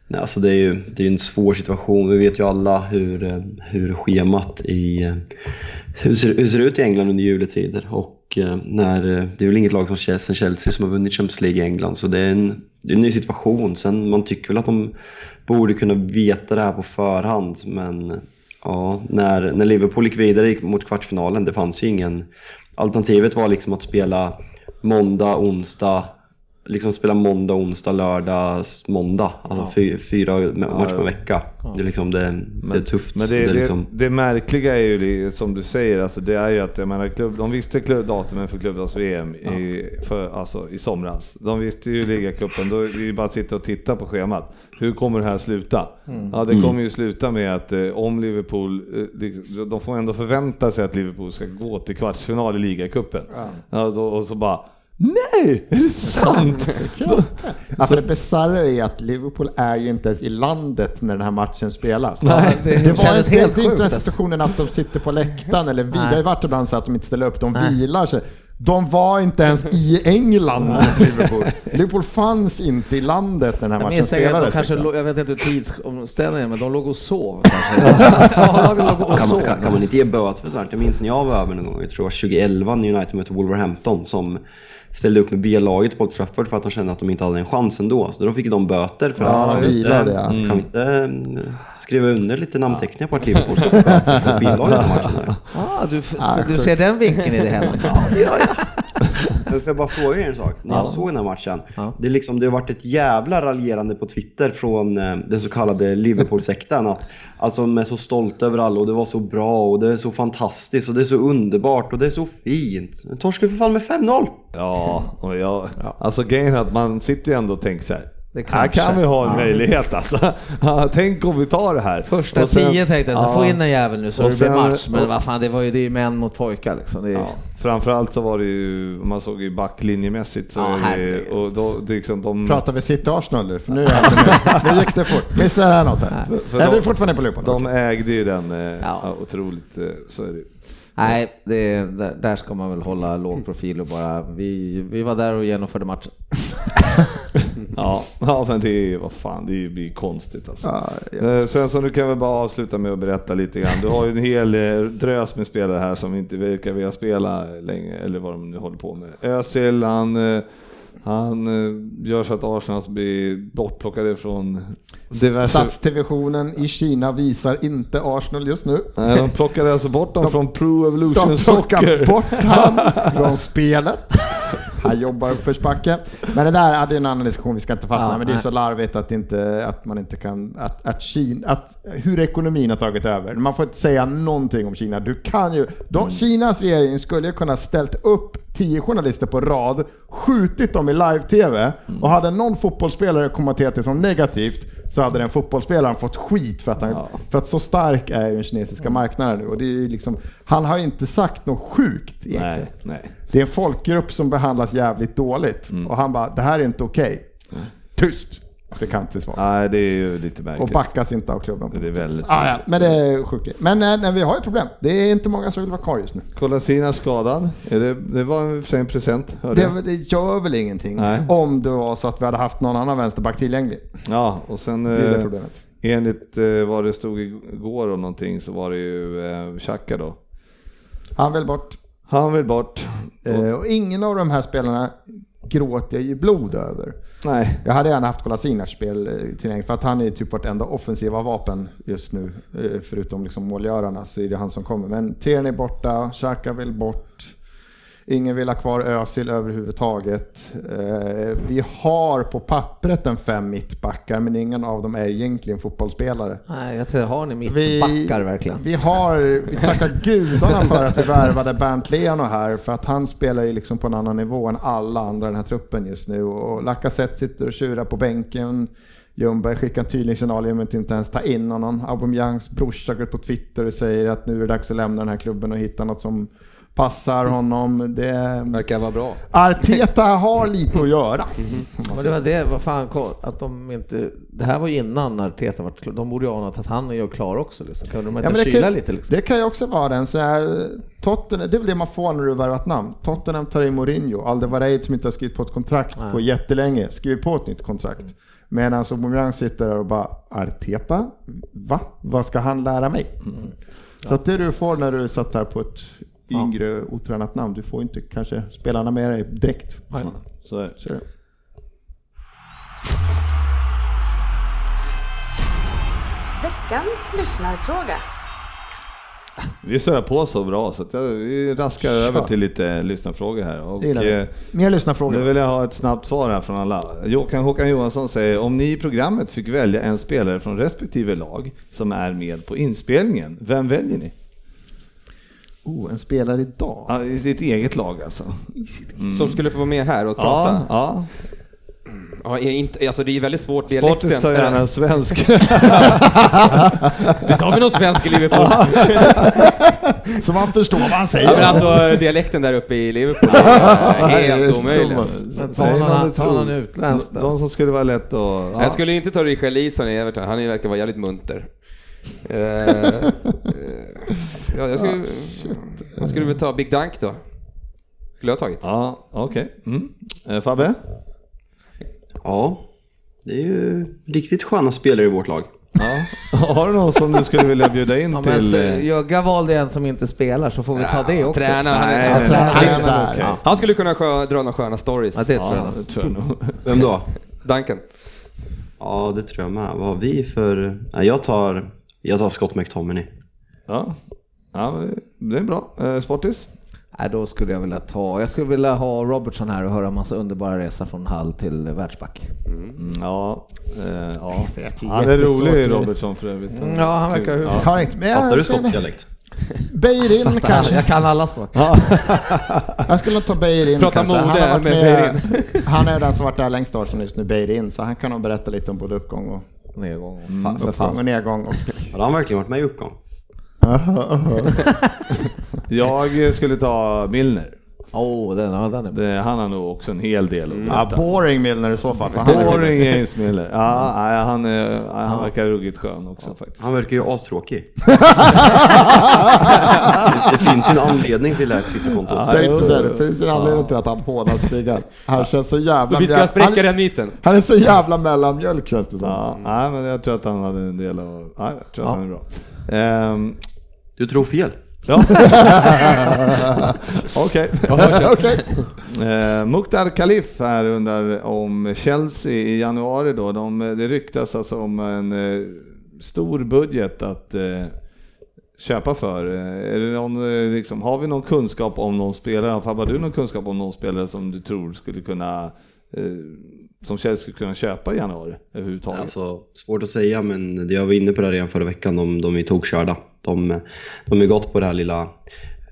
Nej, alltså det är ju det är en svår situation. Vi vet ju alla hur, hur schemat i, hur ser, hur ser det ut i England under juletider. Och eh, när, eh, det är väl inget lag som Chelsea, Chelsea som har vunnit Champions League i England. Så det är en, det är en ny situation. Sen man tycker väl att de borde kunna veta det här på förhand. Men ja, när, när Liverpool gick vidare mot kvartsfinalen, det fanns ju ingen... Alternativet var liksom att spela måndag, onsdag, liksom spela måndag, onsdag, lördag, måndag. Alltså fy, fyra matcher per vecka. Det är liksom det, det är tufft. Men Så det, är det, liksom, det märkliga är ju det, som du säger, alltså det är ju att jag menar, klubb, de visste klubb, datumen för klubblags-VM i, för, alltså, i somras. De visste ju ligacupen, då är det ju bara att sitta och titta på schemat. Hur kommer det här sluta? Ja, det kommer ju sluta med att eh, om Liverpool, eh, de får ändå förvänta sig att Liverpool ska gå till kvartsfinal i ligacupen. Ja, då, och så bara Nej, är det sant? <laughs> För det bisarra är att Liverpool är ju inte ens i landet när den här matchen spelas. Nej, det det var inte, helt det är inte den alltså. situationen att de sitter på läktaren eller vi, Nej. det har ju varit ibland så att de inte ställer upp, de Nej. vilar sig. De var inte ens i England Liverpool. Liverpool fanns inte i landet när den här Jag matchen att de spelades. kanske, liksom. låg- jag vet inte hur tidsomställningen men de låg och sov <laughs> kanske. ja, lagen låg och kan, sov. kan man inte ge böter för sånt? Jag minns när jag var över någon gång, jag tror det var 2011 när United mötte Wolverhampton som ställde upp med B-laget på Old Trafford för att de kände att de inte hade en chans ändå. Så då fick de böter för Ja, att de vilade, ja. Kan vi inte eh, skriva under lite namnteckningar på att Liverpool ska B-laget den matchen där? Ah, du, du ser den vinkeln i det hela. Ja, det gör jag. Men får jag bara fråga er en sak? När jag såg den här matchen. Ja. Det, är liksom, det har varit ett jävla raljerande på Twitter från eh, den så kallade Liverpool-sekten. Att, alltså de är så stolta över alla och det var så bra och det är så fantastiskt och det är så underbart och det är så fint. Men torskar för fan med 5-0! Ja, och jag, alltså grejen är att man sitter ju ändå och tänker så här. Det Här kan vi ha en Ja. möjlighet alltså. Tänk om vi tar det här. Första Och sen- tio tänkte jag, så Ja. få in en jävel nu så Och det blir match. Men vad fan, det var ju det är män mot pojkar liksom. Det är, Ja, framförallt så var det ju, man såg ju backlinjemässigt så Ja, är det, och då, det liksom de... Pratar vi City Arsenal nu? För nu, med. nu gick det fort. Missade jag något här? För- för är de- vi fortfarande på lupan? De ägde ju den eh, Ja. ja. otroligt, eh, så är det. Nej, det, där, där ska man väl hålla låg profil och bara, vi, vi var där och genomförde matchen. <laughs> Ja, ja men det är vad fan, det blir konstigt alltså. Ja. Eh, Svensson, du kan väl bara avsluta med att berätta lite grann. Du har ju en hel eh, drös med spelare här som inte verkar vilja spela länge, eller vad de nu håller på med. Özil, han, eh, han gör så att Arsenal blir bortplockade från diverse... Statsdivisionen i Kina visar inte Arsenal just nu. Nej, de plockade alltså bort dem från Pro Evolution De plockar Soccer. bort han <laughs> från spelet. Han jobbar uppförsbacke. Men det där hade en annan diskussion, vi ska inte fastna Ja, men det är så larvigt att, inte, att man inte kan, att, att Kina, att hur ekonomin har tagit över. Man får inte säga någonting om Kina. Du kan ju, de, Kinas regering skulle ju kunna ställt upp tio journalister på rad, skjutit dem i live-tv och hade någon fotbollsspelare kommenterat det som negativt så hade den fotbollsspelaren fått skit för att, han, Ja. för att så stark är den kinesiska marknaden nu. Och det är liksom, han har inte sagt något sjukt egentligen. Nej, nej. Det är en folkgrupp som behandlas jävligt dåligt. Mm. Och han bara, det här är inte okej. Tyst! Fick han till svar. Nej, det är ju lite Och märkligt. backas inte av klubben. Det är väldigt ah, ja, Men det är sjukt. Men eh, nej, vi har ett problem. Det är inte många som vill vara kvar just nu. Kolasinac skadad. Det, det var och för sig en present, hörde jag. Det, det gör väl ingenting Nej. om det var så att vi hade haft någon annan vänsterback tillgänglig. Ja, och sen Det är det eh, problemet. enligt eh, vad det stod igår om någonting så var det ju Xhaka då. Han vill bort. Han vill bort. Eh, och ingen av de här spelarna gråter jag ju blod över. Nej, Jag hade gärna haft Kolasinac spel eh, tillgänglig för att han är typ vårt enda offensiva vapen just nu. Eh, förutom liksom målgörarna så är det han som kommer. Men Tierney borta, Xhaka vill bort. Ingen vill ha kvar Özil överhuvudtaget. Eh, Vi har på pappret en fem mittbackar men ingen av dem är egentligen fotbollsspelare. Nej, jag tror, har ni Vi, mittbackar verkligen? vi har, vi tackar <laughs> gudarna för att vi värvade Bernt Leno här för att han spelar ju liksom på en annan nivå än alla andra i den här truppen just nu och Lacazette sitter och tjurar på bänken. Ljungberg skickar en tydlig signal genom att inte ens ta in honom. Aubameyangs brorsa går ut på Twitter och säger att nu är det dags att lämna den här klubben och hitta något som passar honom. Det, Verkar vara bra. Arteta har lite att göra. Men det var det, vad fan, att de inte... Det här var ju innan Arteta var klar. De borde ju ana att han är ju klar också liksom. Kan de inte Ja, det, kyla kan, lite liksom? det kan ju också vara den. Så här, Tottenham, det är väl det man får när du värvar ett namn. Tottenham tar in Mourinho. Aldevareid som inte har skrivit på ett kontrakt Nej. på jättelänge skriver på ett nytt kontrakt. Medan Aubameyang sitter där och bara Arteta? Va? Vad ska han lära mig? Så att det du får när du satt här på ett yngre otränat namn. Du får inte kanske spelarna med dig direkt. Nej. så är det. Så är det. Veckans lyssnarfråga. Vi surrar på så bra så att jag, vi raskar Kör. över till lite lyssnarfrågor här. Och, eh, Mer lyssnarfrågor. nu vill jag ha ett snabbt svar här från alla. Håkan, Håkan Johansson säger, om ni i programmet fick välja en spelare från respektive lag som är med på inspelningen, vem väljer ni? Oh, en spelare idag. Ja, I sitt eget lag alltså. Som skulle få vara med här och Ja, prata. ja. Ja, är inte, alltså det är väldigt svårt. Sportis Dialekten. tar gärna en svensk. <laughs> Visst har vi någon svensk i Liverpool? <laughs> Så man förstår vad han säger. Ja, men alltså dialekten där uppe i Liverpool är det är helt omöjlig. Ta någon, någon någon utländsk. De som skulle vara lätt att... Ja. Jag skulle inte ta Richarlison i Everton, han verkar vara jävligt munter. <laughs> Eh, eh, ja, jag skulle, jag skulle väl ta Big Dunk då. Skulle jag ha tagit. Ja, okej. Mm. Eh, Fabbe? Ja, det är ju riktigt sköna spelare i vårt lag. Ja. <laughs> Har du någon som du skulle vilja bjuda in Ja, till? så, eh, Jögga valde en som inte spelar så får vi ta det också. Träna, han, Nej, han, nej, han, där. okej. han skulle kunna skö, dra några sköna stories. Ja, det tror Ja, jag. det tror jag nog. <laughs> <laughs> Vem då? Duncan. Ja, det tror jag med. Vad har vi för... Jag tar, jag tar Scott McTominay. Ja, ja men det är bra. Eh, Sportis? Nej, då skulle jag vilja ta, jag skulle vilja ha Robertson här och höra en massa underbara resa från Hall till världsback. Mm, ja, eh, ja. vet, det är Han är rolig att- Robertson för övrigt. Mm, ja, han verkar- Kul. Har inte, men Fattar du skotsk dialekt? Beirin kanske. jag kan alla språk. <laughs> Jag skulle ta Beirin Prata kanske. Han, mode har varit med med, <laughs> han är den som varit där längst år sedan just nu, Beirin, så han kan nog berätta lite om både uppgång och, Nedgång och Mm, uppgång och nedgång. Och, Har han verkligen varit med i uppgång? <laughs> Jag skulle ta Milner. Åh, oh, den, ja, den är. Det, han har nog också en hel del att ja, berätta. boring Milner i så fall. Boring James Miller. Ja, nej, han, är, nej, han verkar ruggigt skön också faktiskt. Han verkar ju astråkig. <laughs> det, finns ju en anledning till det här Twitterkontot. Ja, det, det finns en anledning till att han hårdast spiggar. Han känns så jävla... Vi ska han, spräcka den myten. han är så jävla mellanmjölk känns det som. Ja, nej, men jag tror att han hade en del av... Ja, jag tror att Ja. han är bra. Ehm, Du tror fel. ja. <laughs> Okej. <laughs> Okej. Eh, Mukhtar Khalif här undrar om Chelsea i januari då. De, det ryktas alltså om en eh, stor budget att eh, köpa för. Eh, är det någon, eh, liksom, har vi någon kunskap om någon spelare? Fabbe, har du någon kunskap om någon spelare som du tror skulle kunna eh, som Chelsea skulle kunna köpa i januari överhuvudtaget? Alltså, svårt att säga, men jag var inne på det redan förra veckan. De, de är tokkörda. De, de är gått på det här lilla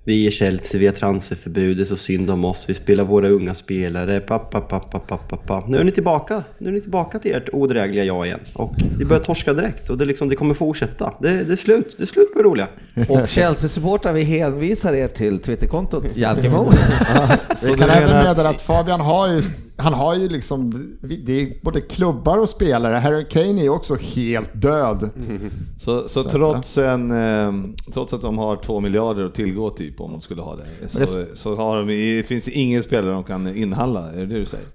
vi är Chelsea, vi har transferförbud, det är så synd om oss, vi spelar våra unga spelare, pappa, pappa, pappa, pappa. Nu är ni tillbaka, nu är ni tillbaka till ert odrägliga jag igen. Och vi börjar torska direkt och det, liksom, det kommer fortsätta. Det, det är slut, det är slut på det roliga. Och <laughs> Chelsea-supportrar, vi hänvisar er till Twitterkontot Jalkemo. <laughs> Så Vi du kan även menar att- meddela att Fabian har ju, han har ju liksom, det är både klubbar och spelare. Harry Kane är ju också helt död. <laughs> Så, så trots, en, eh, trots att de har två miljarder att tillgå typ om de skulle ha det, så, så har de, finns det ingen spelare de kan inhandla, är det det du säger?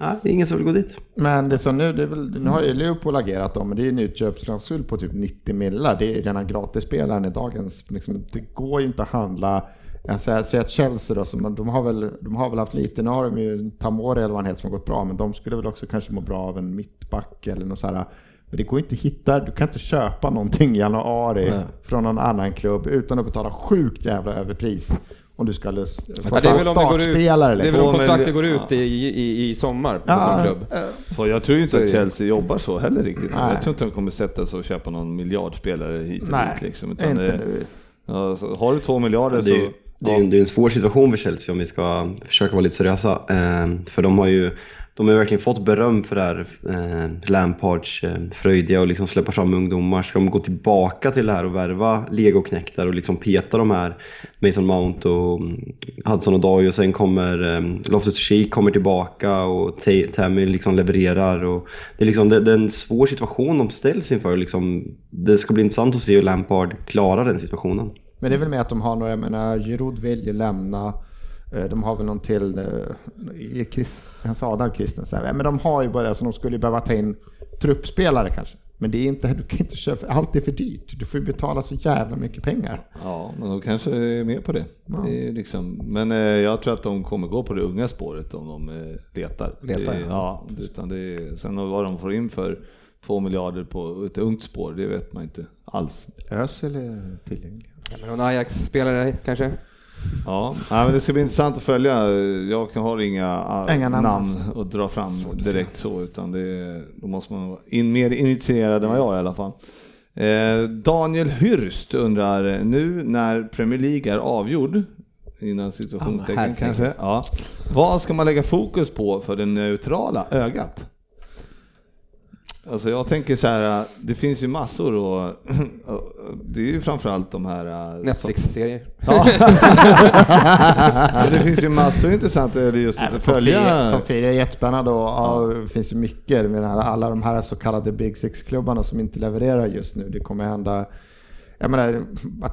Nej, det är ingen som vill gå dit. Men det så nu, det är väl, nu har ju Liverpool agerat då, men det är ju en utköpsklausul på typ 90 millar. Det är ju rena gratisspelaren i dagens, liksom, det går ju inte att handla. Jag säger, jag säger att Chelsea då, man, de, har väl, de har väl haft lite, nu har de ju Tamori eller vad han heter som har gått bra, men de skulle väl också kanske må bra av en mittback eller något så här. Men det går inte att hitta, du kan inte köpa någonting i januari Nej. från någon annan klubb utan att betala sjukt jävla överpris. Om du ska lust, få Ja, det är väl om det går ut, startspelare. det är liksom. väl om Två kontraktet går ut ja. i, i, i sommar på Ja, sån klubb. Så jag tror ju inte att Chelsea jobbar så heller riktigt. Nej. Jag tror inte de kommer sätta sig och köpa någon miljardspelare hit och Nej, dit liksom. Utan inte det, nu. ja, har du två miljarder Det är, så... ju- det, är, en- det är en svår situation för Chelsea om vi ska försöka vara lite seriösa. Eh, för de har ju de har ju verkligen fått beröm för det här eh, Lampards eh, fröjdiga och liksom släppa fram ungdomar. Ska de gå tillbaka till det här och värva legoknektar och liksom peta de här Mason Mount och mm, Hudson och och sen kommer eh, Loftus Cheek kommer tillbaka och Ta- Tammy liksom levererar. Och det, är liksom, det, det är en svår situation de ställs inför. Liksom, det ska bli intressant att se hur Lampard klarar den situationen. Men det är väl med att de har några, jag menar, Giroud vill ju lämna. Eh, De har väl någon till, eh, i Chris, han sa Adam Christensen. Men de har ju bara, så de skulle ju behöva ta in truppspelare kanske. Men det är inte, <laughs> du kan inte köpa, allt är för dyrt. Du får ju betala så jävla mycket pengar. Ja, men de kanske är med på det. det är liksom, men eh, jag tror att de kommer gå på det unga spåret om de eh, letar. Letar, det, ja. ja. Utan det är, sen vad de får in för två miljarder på ett ungt spår, det vet man inte alls. Özil är tillgänglig. Någon Ajax-spelare kanske? Ja, ja men det ska bli intressant att följa. Jag har inga, Inga namn namn att dra fram direkt så, utan det, då måste man vara in, mer initierad än vad jag är i alla fall. Eh, Daniel Hyrst undrar, nu när Premier League är avgjord, innan situationstecken herregud. kanske, ja, vad ska man lägga fokus på för det neutrala ögat? Alltså jag tänker så här, det finns ju massor och <clears throat> det är ju framförallt de här... eh, som- Netflix-serier? Ja. <laughs> Det finns ju massor intressanta eller just att Topp följa. Topp fyra är jättespännande och ja, det finns ju mycket. Jag menar, alla de här så kallade Big Six-klubbarna som inte levererar just nu. Det kommer hända. Jag menar,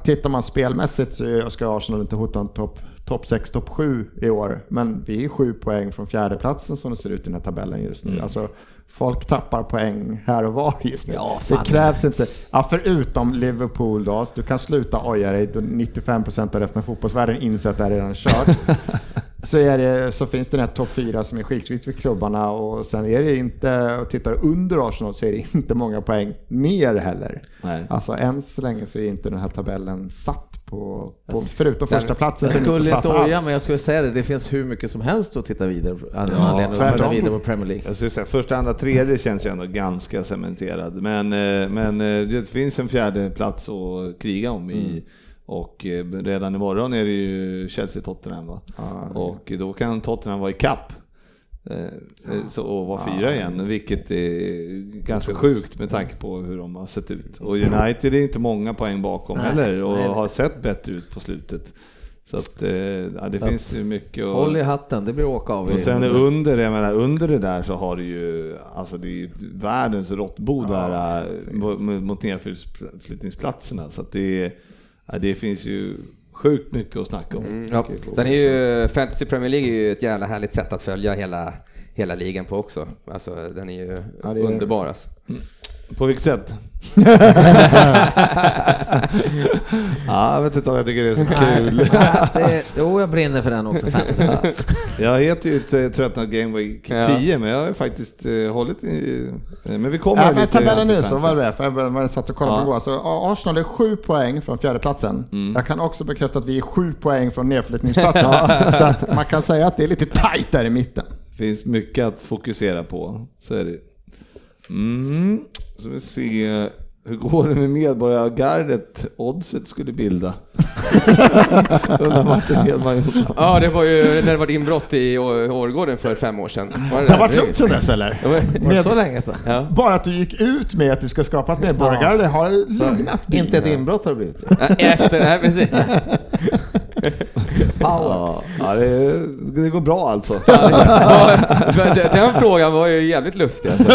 tittar man spelmässigt så ska Arsenal inte hota en topp top 6, topp 7 i år. Men vi är sju poäng från fjärdeplatsen som det ser ut i den här tabellen just nu. Mm. Alltså, folk tappar poäng här och var just nu. Ja, det krävs inte. Ja, förutom Liverpool då, du kan sluta oja dig då 95% av resten av fotbollsvärlden inser att det här är redan kört. <laughs> så, är det, så finns det den här topp 4 som är skitviktig för klubbarna och sen är det inte, och tittar under Arsenal så är det inte många poäng ner heller. Nej. Alltså än så länge så är inte den här tabellen satt på, på förutom Sen- första platsen Jag skulle inte oja men jag skulle säga det, det finns hur mycket som helst att titta vidare anledning att titta vidare på Premier League. Jag skulle säga första, andra, tredje känns ju ändå ganska cementerad. Men, eh, men eh, det finns en fjärde plats att kriga om i Och eh, redan imorgon är det ju Chelsea-Tottenham va? Ja, Och då kan Tottenham vara i kapp så, och vara fyra igen, vilket är ganska sjukt med tanke på hur de har sett ut. Och United är inte många poäng bakom Nej, heller och nej. har sett bättre ut på slutet. Så att eh, ja, det Så finns ju mycket att... Håll i hatten, det blir åka av. Och sen under, jag menar, under det där så har du ju, alltså det är ju världens råttbo där äh, mot, mot nedflyttningsplatserna. Så att det, ja, det finns ju sjukt mycket att snacka om. Ja. Sen är ju Fantasy Premier League är ju ett jävla härligt sätt att följa hela, hela ligan på också. Alltså den är ju Ja, är- underbar alltså. På vilket sätt? <laughs> ja, jag vet inte om jag tycker det är så kul. <laughs> Det, jo, jag brinner för den också. <laughs> Jag heter ju inte Tröttnat Game Week Ja. 10, men jag har faktiskt eh, hållit i... Men vi kommer Ja, lite men tabellen nu så var det för jag satt och kollade Ja. på igår. Så Arsenal är sju poäng från fjärdeplatsen. Jag kan också bekräfta att vi är sju poäng från nedflyttningsplatsen. så att man kan säga att det är lite tajt där i mitten finns mycket att fokusera på. Så är det. Mm. Så vi se. Hur går det med medborgargardet oddset skulle bilda? <laughs> Undrar Martin Hedman Jonsson. Ja, det var ju när det var inbrott i Årgården för fem år sedan. Var Det har varit lugnt sen dess eller? Det var- Var det så länge sedan? Ja. Bara att du gick ut med att du ska skapa ett medborgargarde har lugnat Inte ett inbrott har det blivit. Ja, Efter, nej precis. <laughs> Ja, ja det, det går bra alltså. Ja, Den frågan var ju jävligt lustig alltså.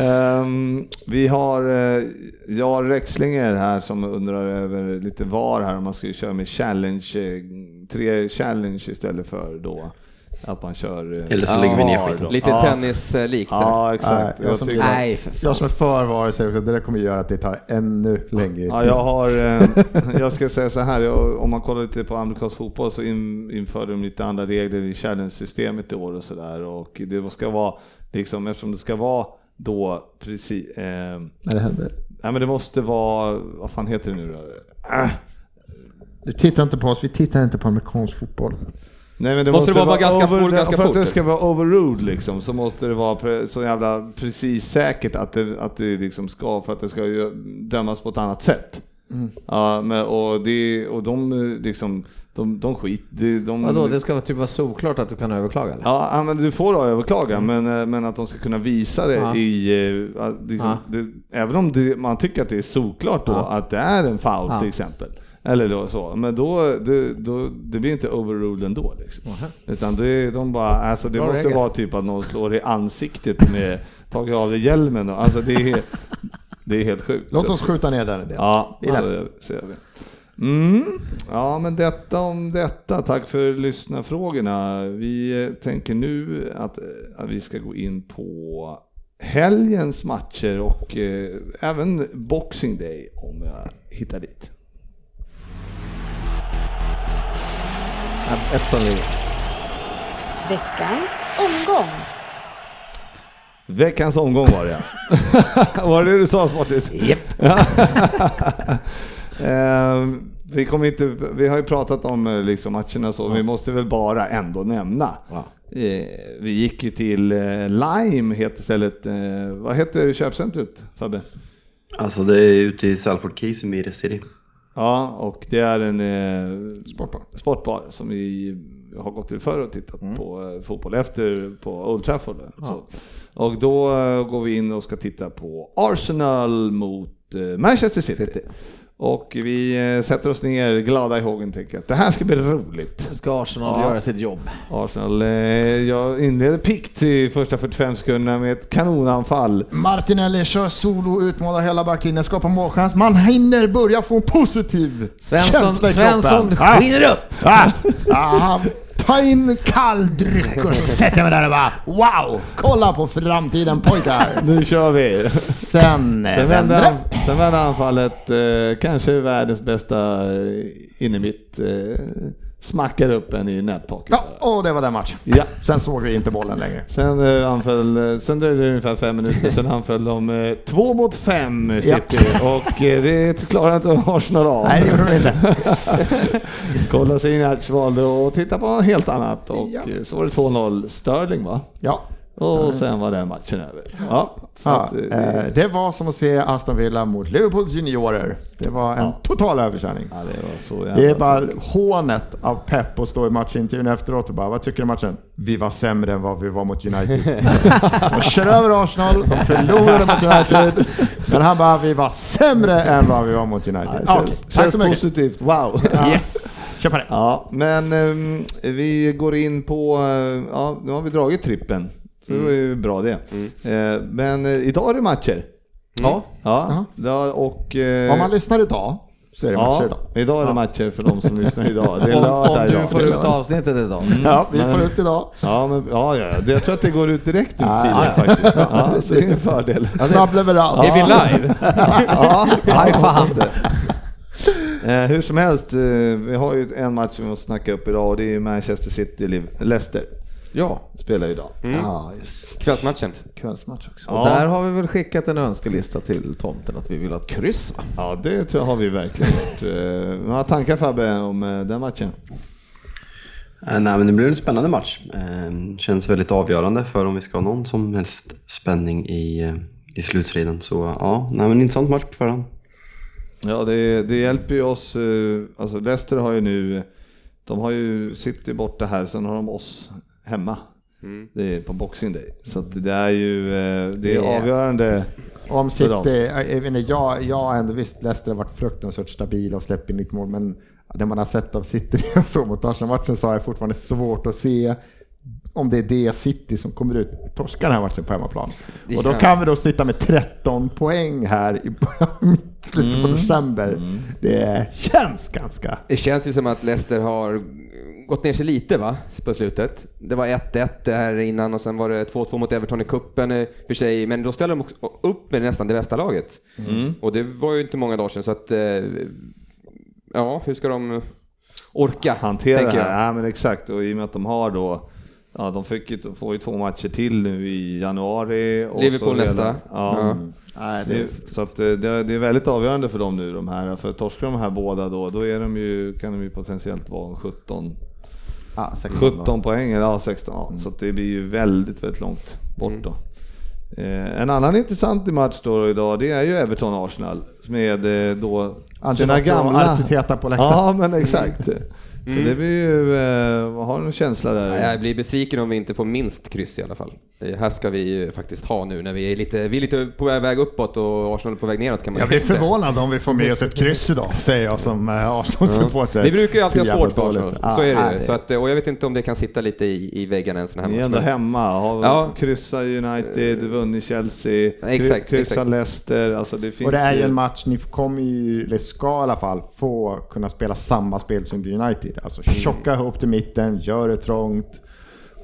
Ehm, vi har uh, Jar Rexlinger här som undrar över lite VAR här om man skulle köra med challenge, eh, tre challenge istället för då att man kör eh, Eller så lägger vi ner skiten. Lite ja. tennislikt. Ja, exakt. Nej, jag jag som- tycker, Nej, för. Jag som är för VAR säger också att det där kommer göra att det tar ännu längre Ja, jag har, eh, <laughs> jag ska säga så här, jag, om man kollar lite på amerikansk fotboll så in, införde de lite andra regler i challenge-systemet i år och sådär och det ska vara, liksom, eftersom det ska vara då precis, eh, När det händer. nej men det måste vara, vad fan heter det nu då? Äh, Du tittar inte på oss, vi tittar inte på amerikansk fotboll. Nej men det Måste måste, det vara ganska over, fort, ganska För att det ska vara overruled liksom så måste det vara pre, så jävla precis säkert att det, att det liksom ska, för att det ska dömas på ett annat sätt. Ja, men, och, det, och de eh, liksom, de, de skit, de, de, Vadå, det ska typ vara solklart att du kan överklaga? Eller? Ja, men du får överklaga, men, eh, men att de ska kunna visa det Ja. i... eh, Liksom, Ja. det, även om det, man tycker att det är solklart då, Ja. att det är en foul till exempel. Eller då så, men då, det, då, det blir inte overruled ändå. Liksom. Utan det, de bara, alltså det Bra måste regel. vara typ att någon slår i ansiktet med, <laughs> tagit av dig hjälmen. Och, alltså det är, det är helt sjukt. Låt oss skjuta ner den idén. Ja, så så gör vi. Mm. Ja, men detta om detta. Tack för lyssnarfrågorna. Vi tänker nu att, att vi ska gå in på helgens matcher och eh, även Boxing Day om jag hittar dit. Ja, Ett som ligger. Veckans omgång. Veckans omgång var det. <laughs> Var det det du sa Smartis? Japp. <laughs> Ehm, vi, kommer inte, vi har ju pratat om eh, liksom, matcherna så, vi måste väl bara ändå nämna. Ja. Eh, vi gick ju till eh, Lime, heter stället. Eh, vad heter köpcentret Fabbe? Alltså det är ute i Salford Keys i Mira City. Ja, och det är en eh, Sportbar. sportbar som vi har gått till förr och tittat på eh, fotboll efter på Old Trafford. Så. Och då eh, går vi in och ska titta på Arsenal mot eh, Manchester City. City. Och vi eh, sätter oss ner glada i hågen tänker att det här ska bli roligt. Nu ska Arsenal Ja. göra sitt jobb. Arsenal, eh, jag inleder pikt i första 45 sekunderna med ett kanonanfall. Martinelli kör solo, utmanar hela backlinjen, skapar målchans. Man hinner börja få en positiv Svensson, känsla i Svensson kroppen. Ah, skiner upp! ah, ah, ta in kall dryck och så <laughs> sätter jag mig där och bara wow! Kolla på framtiden pojkar! <laughs> Nu kör vi! Sen eh, Sen vänder vände, det. an, sen vände anfallet, eh, kanske världens bästa eh, innermitt, eh, smackar upp en i nättaket. Ja, och det var den matchen. Ja. Sen såg vi inte bollen längre. Sen, eh, anföll, eh, sen dröjde det ungefär fem minuter, sen anföll de eh, två mot fem Ja. City och eh, det klarade inte Arsenal av. Nej, det gjorde de inte. <laughs> Kolla sin valde att titta på något helt annat och Ja. eh, så var det 2-0 Sterling va? Ja, Och sen var den matchen över. Ja, så Ja, att, eh, eh, det var som att se Aston Villa mot Liverpools juniorer. Det var en total överkörning. ja, det Det är bara tråkigt. hånet av Pep att stå i matchintervjun efteråt och bara vad tycker du om matchen? Vi var sämre än vad vi var mot United. <laughs> de kör över Arsenal, de förlorade mot United. Men han bara vi var sämre än vad vi var mot United. Ja, okej, tack så mycket. positivt, wow. Yes, kör på det. Ja, men ehm, vi går in på, eh, ja, nu har vi dragit trippen. Så det var ju bra det. Eh, men eh, idag är det matcher. Ja. Ja, ja och... eh, Om man lyssnar idag så är det matcher idag. idag är det matcher för de som lyssnar idag. Det är Om, lördag om du idag. får ut avsnittet idag. Ja, vi får ut idag. Ja, men, ja, ja, det- jag tror att det går ut direkt nu för Ja, tiden ja. faktiskt. Ja, så det är en fördel. Snabb leverans. Är vi live? Ja, High five. Eh, hur som helst, eh, vi har ju en match som vi måste snacka upp idag och det är Manchester City Liv- Leicester. Ja, Spelar idag. Ja, just Kvällsmatchen. Kvällsmatch också. och Ja. där har vi väl skickat en önskelista till tomten att vi vill ha ett kryss va? Ja, det tror jag har vi verkligen gjort. <laughs> Eh, Några tankar Fabbe om eh, den matchen? Eh, Nej, men det blir en spännande match. Eh, Känns väldigt avgörande för om vi ska ha någon som helst spänning i, eh, i slutstriden. Så ja, nej, men intressant match på förhand. Ja, det, det hjälper ju oss. eh, Alltså Leicester har ju nu, de har ju City borta här, sen har de oss hemma. Det är på Boxing Day. Så att det är ju, eh, det är avgörande. Om. City, jag, inte, jag, jag har ändå visst Leicester har varit fruktansvärt stabila och släppt in lite mål, men det man har sett av City <laughs> jag såg mot Arsenal-matchen så har jag fortfarande svårt att se om det är det City som kommer ut torskar den här matchen på hemmaplan. Och då kan vi då sitta med 13 poäng här i <laughs> slutet på december. Det känns ganska... Det känns ju som att Leicester har gått ner sig lite va, på slutet. Det var 1-1 där innan och sen var det 2-2 mot Everton i kuppen i och för sig, men då ställde de också upp med nästan det bästa laget. Och det var ju inte många dagar sedan så att, eh, ja, hur ska de orka? hantera det här. Ja, men exakt. Och i och med att de har då, ja, de fick ju, får ju två matcher till nu i januari. Och Liverpool så nästa. Ja. Ja. Nej, det, Det, så att eh, det, det är väldigt avgörande för dem nu de här. För torskar de här båda då, då är de ju, kan de ju potentiellt vara 17, ja, 16 17 poäng, ja 16. Ja. Så att det blir ju väldigt, väldigt långt bort då. Eh, en annan intressant match då idag, det är ju Everton-Arsenal med eh, då sina Ancelotti och gamla... Arteta på läktaren. Ja, men exakt. <laughs> Så det blir ju, eh, har du någon känsla där? Ja, Jag blir besviken om vi inte får minst kryss i alla fall. Det här ska vi ju faktiskt ha nu när vi är lite, vi är lite på väg uppåt och Arsenal är på väg neråt kan man Jag blir förvånad om vi får med oss ett kryss idag, säger jag som eh, Arsenal-supporter. Vi brukar ju alltid ha svårt för. Arsenal, Ja, så är det ju. Så att, och jag vet inte om det kan sitta lite i, i väggarna en sån här Ni är match. ändå hemma, har Ja. kryssat United, vunnit Chelsea, Exakt, kryssat. Leicester. Alltså det finns Och det är ju en match, ni kommer ju, eller ska i alla fall, få kunna spela samma spel som United. Alltså tjocka upp till mitten, gör det trångt,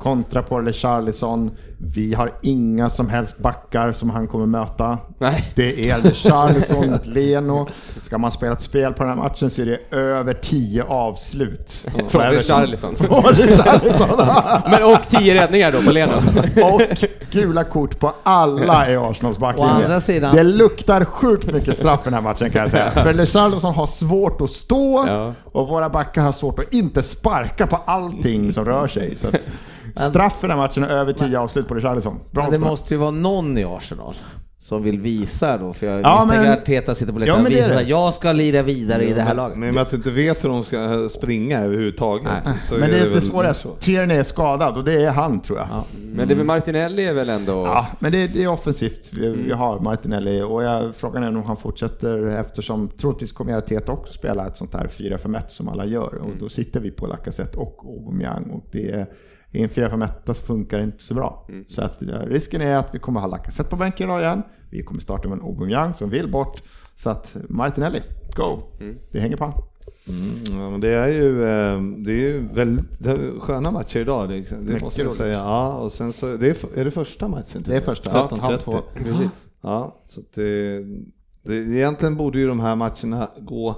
kontra på Charlison. Vi har inga som helst backar som han kommer möta. Nej. Det är Charlison mot Leno. Ska man spela ett spel på den här matchen så är det över 10 avslut. <laughs> Från. Richarlison. Från <laughs> Richarlison. Men och tio räddningar då på Leno. <laughs> Och gula kort på alla i Arsenals backlinje. Å andra sidan- Det luktar sjukt mycket straff i den här matchen kan jag säga. För Richarlison har svårt att stå Ja. och våra backar har svårt att inte sparka på allting som rör sig. Att straff i den matchen är över 10 avslut på Richarlison. Bra Men det spark. måste ju vara någon i Arsenal som vill visa då, för jag Ja, misstänker men- att Teta sitter på Ja, läktaren men och det är visar det. att jag ska lira vidare i det här laget. Men och med att du inte vet hur de ska springa överhuvudtaget. Nej. Så Men är det, det väl svåra är så. att Tierney är skadad och det är han tror jag. Men det med Martinelli är väl ändå... Ja, men det, det är offensivt. Vi, vi har Martinelli och jag, frågan är om han fortsätter eftersom troligtvis kommer Arteta också spela ett sånt här 4-5-1 som alla gör och då sitter vi på Lacazette och Aubameyang och det är, i en 4-5-1 så funkar det inte så bra. Så att, ja, risken är att vi kommer ha Lacazette på bänken idag igen. Vi kommer starta med en Aubameyang som vill bort. Så att Martinelli, go! Det hänger på han. Mm, ja, men det är ju, eh, det är ju väldigt det är sköna matcher idag. Det, det måste jag säga. Ja, och sen så, det är, är det första matchen? Det är första, 13.30. halv två. Precis. Ja, så det, det, egentligen borde ju de här matcherna gå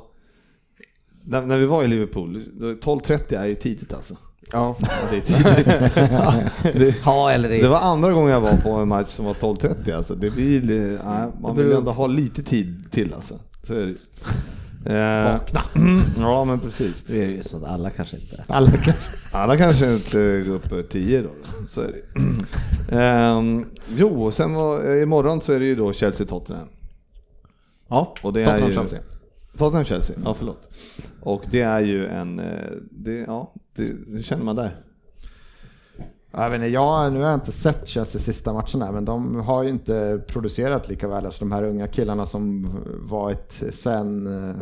när, när vi var i Liverpool, då- 12.30 är ju tidigt alltså. Ja. Ja, det är tidigt. <laughs> ja, det, eller det var andra gången jag var på en match som var 12.30 alltså. Det blir, li- nej, man vill ändå ha lite tid till alltså. Så är det. Eh, Vakna. <clears throat> Ja men precis. Nu är det ju så att alla kanske inte... Alla kanske. Alla kanske inte går upp 10 då, så är det <clears throat> Ehm, jo, och sen var, imorgon så är det ju då Chelsea-Tottenham. Ja, Och det är Tottenham ju, Chelsea. Tottenham Chelsea, ja förlåt. Och det är ju en, eh, det, ja, det, hur känner man där? Jag, vet inte, jag, nu har jag inte sett Chelsea sista matcherna men de har ju inte producerat lika väl. Alltså de här unga killarna som varit sen... eh,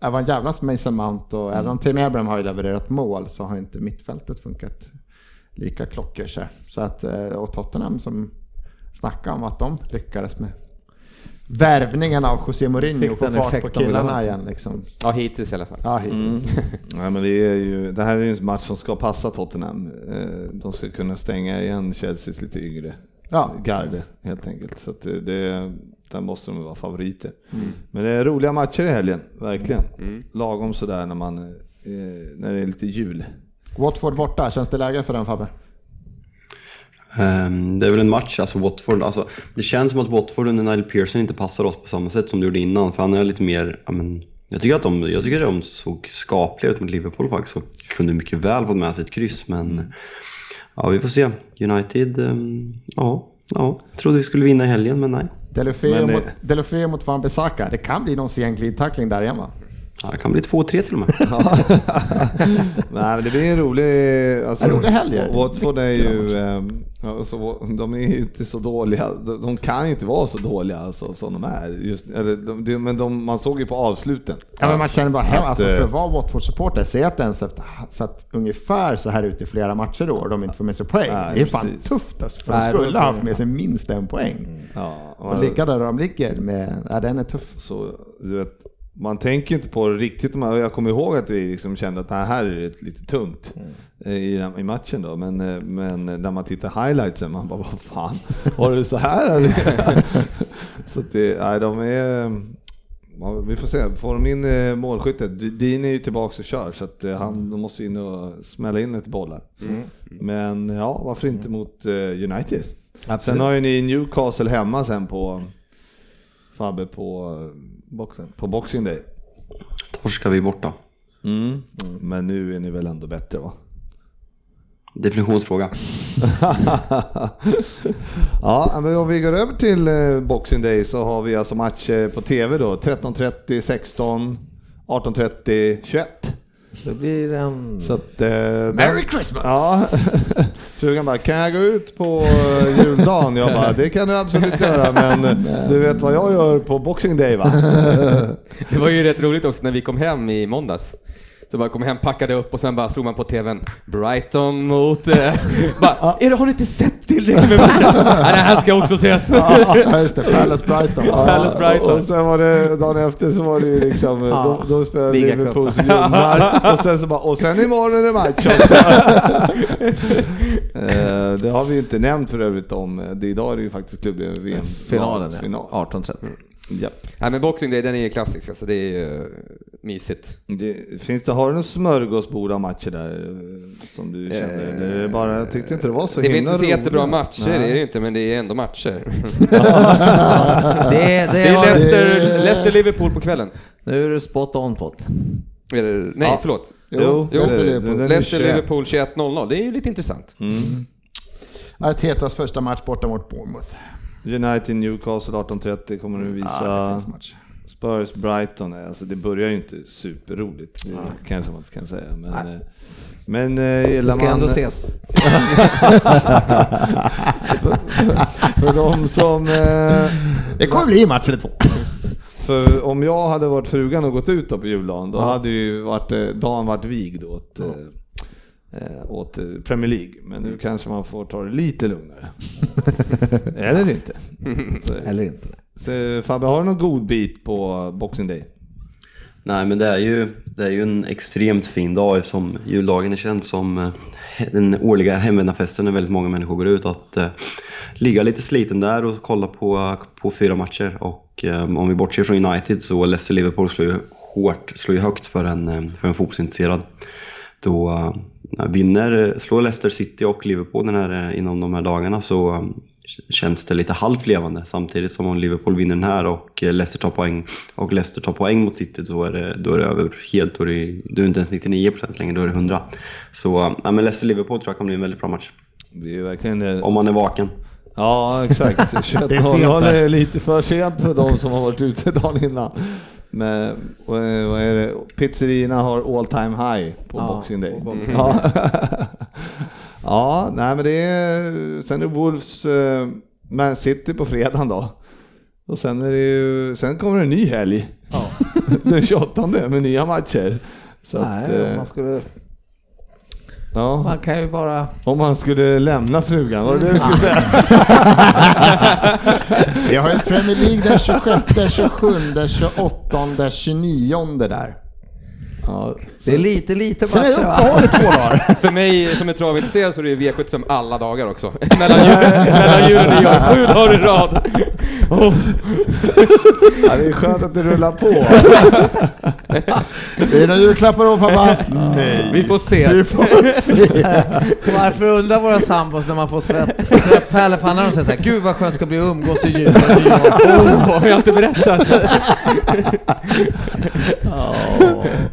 Det var en jävlas Mason Mount och även om Tim Abraham har ju levererat mål så har inte mittfältet funkat lika klockrent. Så att, eh, och Tottenham som snackar om att de lyckades med värvningen av José Mourinho Fick och få fart på killarna igen. Liksom. Ja, hittills i alla fall. Ja, hittills. Nej, men det, är ju, det här är ju en match som ska passa Tottenham. Eh, De ska kunna stänga igen Chelseas lite yngre Ja. garde helt enkelt. Så att det, där måste de vara favoriter. Men det är roliga matcher i helgen, verkligen. Lagom sådär när man, eh, när det är lite jul. Watford borta, känns det läge för den Fabbe? Ehm, Det är väl en match, alltså Watford, alltså, det känns som att Watford under Nile Pearson inte passar oss på samma sätt som det gjorde innan. För han är lite mer, ja, men, jag tycker att de, jag tycker att de såg skapliga ut mot Liverpool faktiskt och kunde mycket väl fått med sig ett kryss. Men ja, vi får se. United, ehm, ja, ja, trodde vi skulle vinna i helgen men nej. Delofeo mot, Delofeo mot Van Bissaka. Det kan bli någon sen glidtackling där igen va? Ja, det kan bli 2-3 till och med. <laughs> Nej men det blir en rolig... Alltså, En rolig helg. Watford är ju... ehm, alltså, de är ju inte så dåliga. De, de kan ju inte vara så dåliga alltså, som de är. Just, eller, de, de, men de, man såg ju på avsluten. Ja, men man känner bara hem, Att, alltså för eh, att vara Watford-supporter, se att den sett, sett ungefär så här ut i flera matcher då och de inte får med sig poäng. Nej, det är fan precis. tufft alltså, för Nej, de skulle ha haft med sig minst en poäng. Ja, Och ligga där de ligger med, ja den är tuff. Så, du vet, man tänker inte på det riktigt. Jag kommer ihåg att vi liksom kände att det här är lite, tungt eh, i, matchen då. Men, eh, men när man tittar highlightsen, man bara vad fan, <laughs> var det så här? eller?" <laughs> så att det, nej, de är... ja, Vi får se, får de in eh, målskyttet, Dean är ju tillbaka och kör så att han de måste in och smälla in ett bollar. Men ja, varför inte mot eh, United? Sen har ju ni Newcastle hemma sen på Fabbe på boxen. på Boxing Day. Torskar vi borta. Mm. Men nu är ni väl ändå bättre va? Definitionsfråga. <laughs> ja, men om vi går över till eh, Boxing Day så har vi alltså matcher på TV då. 13.30, 16, 18.30, 21. Det blir en... Så att, eh, Merry Christmas! Ja, <laughs> frugan bara, kan jag gå ut på eh, juldagen? Jag bara, det kan du absolut göra, men eh, du vet vad jag gör på Boxing Day va? <laughs> Det var ju rätt roligt också när vi kom hem i måndags. Så bara kom hem, packade upp och sen bara slog man på TVn. Brighton mot... Eh, <laughs> bara, är det, har ni inte sett tillräckligt med matchen? <laughs> Nej, det här ska också ses. Ja just det, Palace Brighton. <laughs> Palace Brighton. Och, sen var det dagen efter så var det ju liksom, Ja. då, då spelade Liga Liverpools julmatch och sen så bara, och sen imorgon är det match också. Eh, det har vi inte nämnt för övrigt om, det, idag är det ju faktiskt klubb VM Finalen ja. final. 18.30. Japp. Nej men Boxing Day, den är klassisk alltså. Det är ju mysigt. Det, finns det, har du någon smörgåsbord av matcher där eh, som du kände? Eh, Eller är det bara, jag tyckte inte det var så Det är väl himla inte så jättebra roligt. matcher, Nej. det är det inte, men det är ändå matcher. Det, <laughs> det, Det är har, Leicester, Leicester-Liverpool på kvällen. nu är du spot on det. Är det, nej, Ja. förlåt. Jo, Jo, det- Leicester-Liverpool. den är Leicester-Liverpool 21.00, det är ju lite intressant. Artetas första match borta mot Bournemouth. 21. United Newcastle 18.30 kommer nu visa. Ja. Spurs Brighton, alltså det börjar ju inte superroligt. Det kanske man inte kan säga. Men, eh, men eh, gillar Det ska man... ändå ses. <laughs> För de som... Eh, Det kommer bli match eller två. för om jag hade varit frugan och gått ut då på juldagen, då hade ju varit, eh, dagen varit vigd åt, eh, åt eh, Premier League. Men nu kanske man får ta det lite lugnare. <laughs> Eller inte. Så, Eller inte. så, Fabbe, har du någon god bit på Boxing Day? Nej men det är ju, det är ju en extremt fin dag eftersom juldagen är känd som eh, den årliga hemvändarfesten när väldigt många människor går ut. Att eh, ligga lite sliten där och kolla på, på fyra matcher. Och eh, om vi bortser från United så Leicester-Liverpool slår ju hårt, slår ju högt för en, eh, för en fotbollsintresserad. Då vinner, slår Leicester City och Liverpool den här, eh, inom de här dagarna så eh, känns det lite halvt levande. Samtidigt som om Liverpool vinner den här och eh, Leicester tar poäng och Leicester tar poäng mot City då är det, då är det över helt. Då är det, då är det inte ens 99% längre, då är det 100. Så ja, men Leicester-Liverpool tror jag kan bli en väldigt bra match. Det är verkligen... Om man är vaken. Ja, exakt. <laughs> 21.00 är lite för sent för de som har varit ute dagen innan. Men vad är, det? Pizzerierna har all time high på Ja, Boxing Day. på Boxing Ja. <laughs> ja, nej men det är, sen är Wolves eh, Man City på fredagen då. Och sen är det ju, sen kommer det en ny helg. <laughs> Den 28 med nya matcher. Så att, Nej, om eh, man, skulle, ja, man kan ju bara... om man skulle lämna frugan, var det det du skulle säga? <laughs> Vi har ju Premier League den 26, 27, 28, 29 där. Ja, Det är lite, lite Sen är det matcher va? uppehåll i två dagar. <laughs> För mig som är travintresserad så är det V75 alla dagar också. <laughs> mellan, jul, och nyår, sju dagar i rad. Oh. Ja, det är skönt att det rullar på. <laughs> Det är några julklappar då pappa? Nej. Vi får se. Vi får se. Varför undrar våra sambos när man får svett, svettpärlor på pannan och säger såhär Gud vad skönt det ska bli att umgås i jul och nyår. Oh, har jag inte berättat?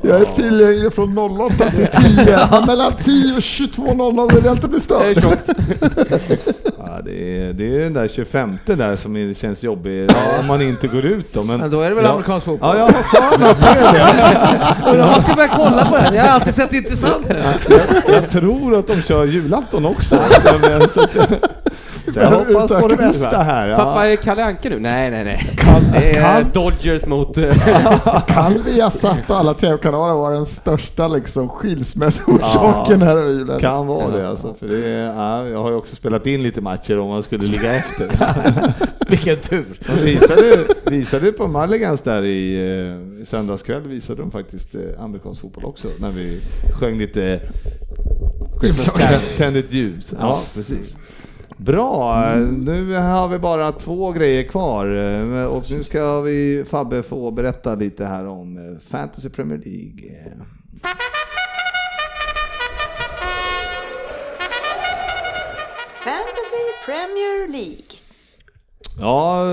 Jag är tillgänglig från 08 till 10. <laughs> Men mellan 10 och 22.00 vill jag inte bli Det är störd. tjockt. <laughs> Ja, det, är, det är den där 25 där som känns jobbig om man inte går ut då. Men, Men då är det väl ja. amerikansk fotboll? Ja, jag har för mig att det är det. <laughs> Man ska börja kolla på det? Jag har alltid sett det intressant ut. Jag tror att de kör julafton också. Så jag hoppas på det bästa här. Pappa, är Ja. det Kalle Anka nu? Nej, nej, nej. Kan, Det är kan, Dodgers mot... eh, kan vi ha satt på alla tv-kanaler vara den största liksom, skilsmässoorsaken här i julen? Kan vara det alltså. För det är, ja, jag har ju också spelat in lite matcher om man skulle ligga efter. <laughs> Vilken tur. De visade, visade på Mulligans där i, eh, i söndagskväll visade de faktiskt eh, amerikansk fotboll också när vi sjöng lite Tänd ett ljus. Ja, precis. Bra, nu har vi bara två grejer kvar och nu ska vi Fabbe få berätta lite här om eh, Fantasy Premier League. Fantasy Premier League. Ja,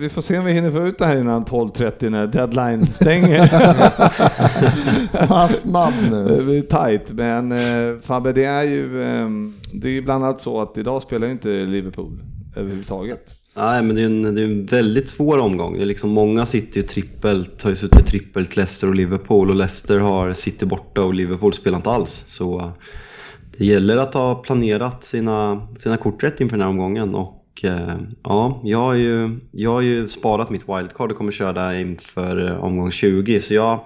vi får se om vi hinner få ut det här innan 12.30 när deadline stänger. <laughs> Var snabb Det nu. blir tight, men eh, Fabbe det är ju eh, det är ju bland annat så att idag spelar ju inte Liverpool överhuvudtaget. Nej, men det är, en, det är en väldigt svår omgång. Det är liksom, många sitter ju trippelt, har ju suttit trippelt Leicester och Liverpool och Leicester har City borta och Liverpool spelar inte alls. Så eh, det gäller att ha planerat sina, sina kort rätt inför den här omgången. Och eh, ja, jag har, ju, jag har ju sparat mitt wildcard och kommer köra det inför eh, omgång 20. Så jag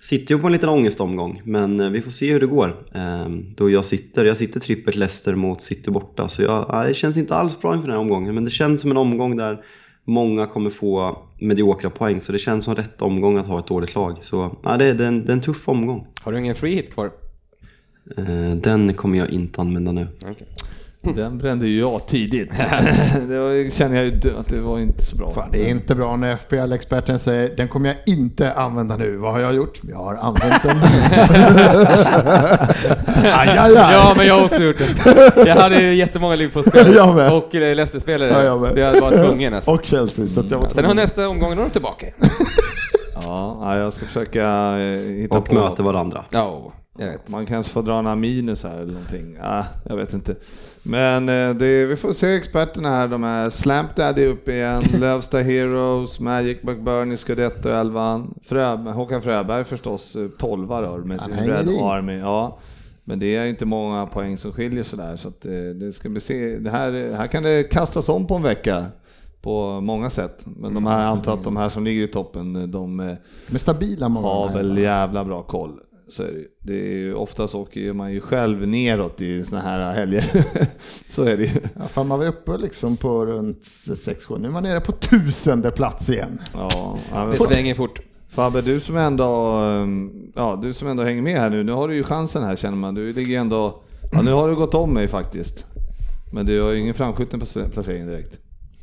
sitter ju på en liten ångestomgång, men eh, vi får se hur det går. Eh, Då jag sitter, jag sitter trippelt Leicester mot City borta, så jag, ja, det känns inte alls bra inför den här omgången. Men det känns som en omgång där många kommer få mediokra poäng, så det känns som rätt omgång att ha ett dåligt lag. Så ja, det, är, det, är en, det är en tuff omgång. Har du ingen free hit kvar? Den kommer jag inte använda nu. Okej. <laughs> Den brände ju jag tidigt. <laughs> det var, känner jag ju att det var inte så bra. Fan, det är inte bra när FPL-experten säger den kommer jag inte använda nu. Vad har jag gjort? Jag har använt den. <laughs> aj, aj, aj. Ja, men jag har också gjort det. Jag hade ju jättemånga Liverpool-spelare Jag med. och eh, Leicester-spelare. Ja, jag med. Jag var tvungen alltså. Och Chelsea. Så att jag var Sen har nästa omgång, då är de tillbaka. Ja, ja, jag ska försöka eh, hitta Och på möter något. varandra. Ja, vet. Man kanske får dra några minus här eller någonting. Ja, jag vet inte. Men eh, det, vi får se experterna här. De är Slamp Daddy upp igen, <laughs> Lövsta Heroes, Magic McBurney, Scudetto 11 Frö, Håkan Fröberg förstås, eh, 12 rör med sin Red i. Army. Ja. Men det är inte många poäng som skiljer sådär. Så att, eh, det ska vi se. Det här, här kan det kastas om på en vecka på många sätt. Men de här, jag antar att de här som ligger i toppen, de eh, De är stabila många har väl jävla bra koll. Så är det, det är ju, oftast åker man ju själv neråt i såna här helger. <laughs> så är det ju. Ja, fan, man var uppe liksom på runt 6-7. Nu är man nere på tusende plats igen. Ja, Det svänger fort. Fabbe, du som ändå, um, ja, du som ändå hänger med här nu, nu har du ju chansen här känner man. Du ligger ändå, ja, nu har du gått om mig faktiskt. Men du har ju ingen framskjuten plac- placering direkt.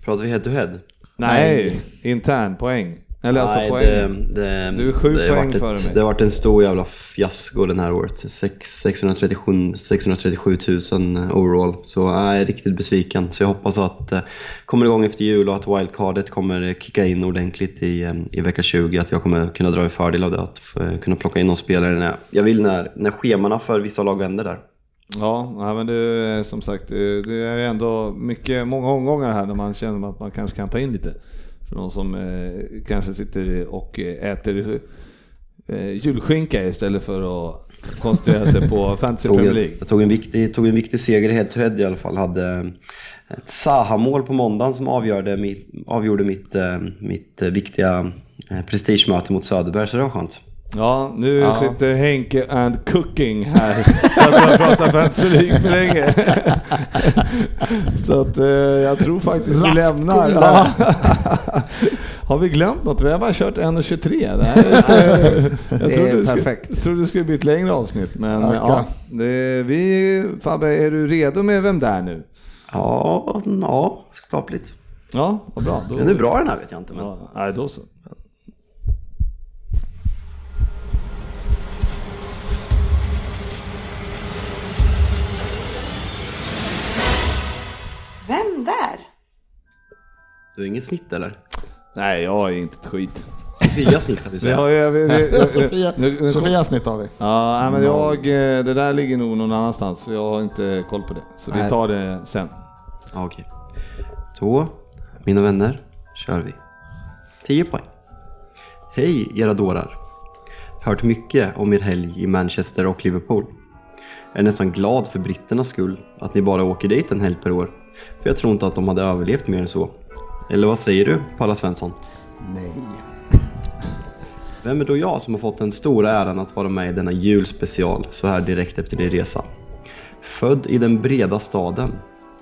Pratar vi head to head? Nej, intern poäng. Eller alltså Nej, poäng. det, det, Du är sju det poäng före ett, mig. Det har varit en stor jävla fiasko den här året. Sex- 637, 637 000 overall. Så jag är riktigt besviken. Så jag hoppas att det kommer igång efter jul och att wildcardet kommer kicka in ordentligt i, eh, i vecka 20. Att jag kommer kunna dra en fördel av det. Att få- kunna plocka in någon spelare när jag vill när, när schemana för vissa lag vänder där. Ja, men det som sagt, det är ändå mycket, många omgångar här där man känner att man kanske kan ta in lite. För de som eh, kanske sitter och eh, äter eh, julskinka istället för att koncentrera sig på <laughs> Fantasy Premier League. jag tog en, viktig, tog en viktig seger head to head i alla fall. Hade ett Zaha-mål på måndagen som avgjorde mitt, avgjorde mitt, eh, mitt eh, viktiga eh, prestigemöte mot Söderberg, så det var skönt. Ja, nu Ja. sitter Henke and cooking här. <laughs> Jag har pratat Fantasy League för länge. <laughs> Så att eh, jag tror faktiskt vi lämnar. vidare. <laughs> Har vi glömt något? Vi har bara kört 1.23. Det här är lite, jag Det är trodde skulle, perfekt. jag trodde det skulle bli ett längre avsnitt. Men ja, det, vi, Fabbe, är du redo med Vem där nu? Ja, ja skapligt. Ja, vad bra. Då, Den är bra den här vet jag inte. Men... Ja, nej, då så. Vem där? Du har inget snitt eller? Nej, jag är inte ett skit. Sofia snitt har vi Vi säga. <laughs> har, vi, vi, Sofia, nu- Sofia snitt har vi. Ja, nej, men jag, eh, det där ligger nog någon annanstans så jag har inte koll på det. Så vi Nej. tar det sen. Ja, okej. Då, mina vänner, kör vi. 10 poäng. Hej era dårar. Hört mycket om er helg i Manchester och Liverpool. Jag är nästan glad för britternas skull att ni bara åker dit en helg per år. För jag tror inte att de hade överlevt mer än så. Eller vad säger du, Palla Svensson? Nej. Vem är då jag som har fått den stora äran att vara med i denna julspecial så här direkt efter din resa? Född i den breda staden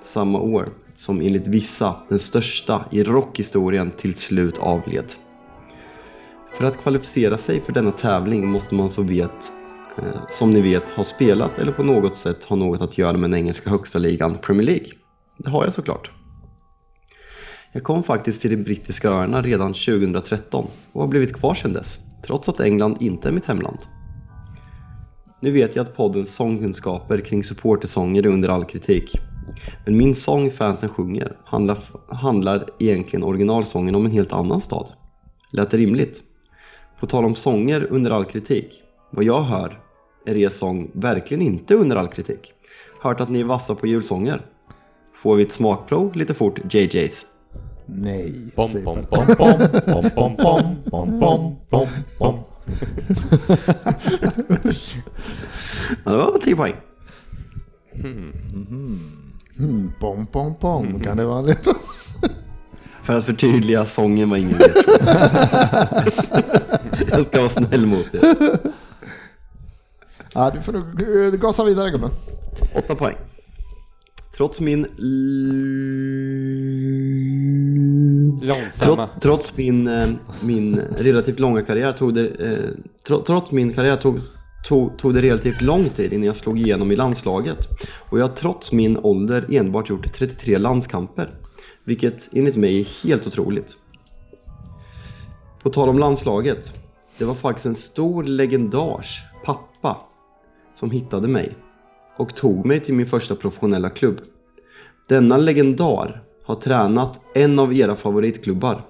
samma år som enligt vissa den största i rockhistorien till slut avled. För att kvalificera sig för denna tävling måste man så vet, eh, som ni vet ha spelat eller på något sätt ha något att göra med den engelska högsta ligan Premier League. Det har jag såklart. Jag kom faktiskt till de brittiska öarna redan 2013 och har blivit kvar sedan dess, trots att England inte är mitt hemland. Nu vet jag att poddens sångkunskaper kring supportersånger är under all kritik. Men min sång fansen sjunger handlar, handlar egentligen originalsången om en helt annan stad. Lät det rimligt? På tal om sånger under all kritik. Vad jag hör är er sång verkligen inte under all kritik. Hört att ni är vassa på julsånger. Får vi ett smakprov lite fort, JJs? Nej. Bom, säger bom, Pelle. bom, bom, bom, bom, bom, bom, bom, bom. Ja, det var 10 poäng. Mm, bom, bom, bom. Kan det vara lite? För att förtydliga, sången var ingen. Jag ska vara snäll mot er. Ja, du får nog eh, gasa vidare gubben. 8 poäng. Trots min... Långsamma. Trots, trots min, eh, min relativt långa karriär tog det... Eh, tro, trots min karriär tog, tog, tog det relativt lång tid innan jag slog igenom i landslaget. Och jag har trots min ålder enbart gjort 33 landskamper. Vilket enligt mig är helt otroligt. På tal om landslaget. Det var faktiskt en stor legendars pappa som hittade mig och tog mig till min första professionella klubb. Denna legendar har tränat en av era favoritklubbar.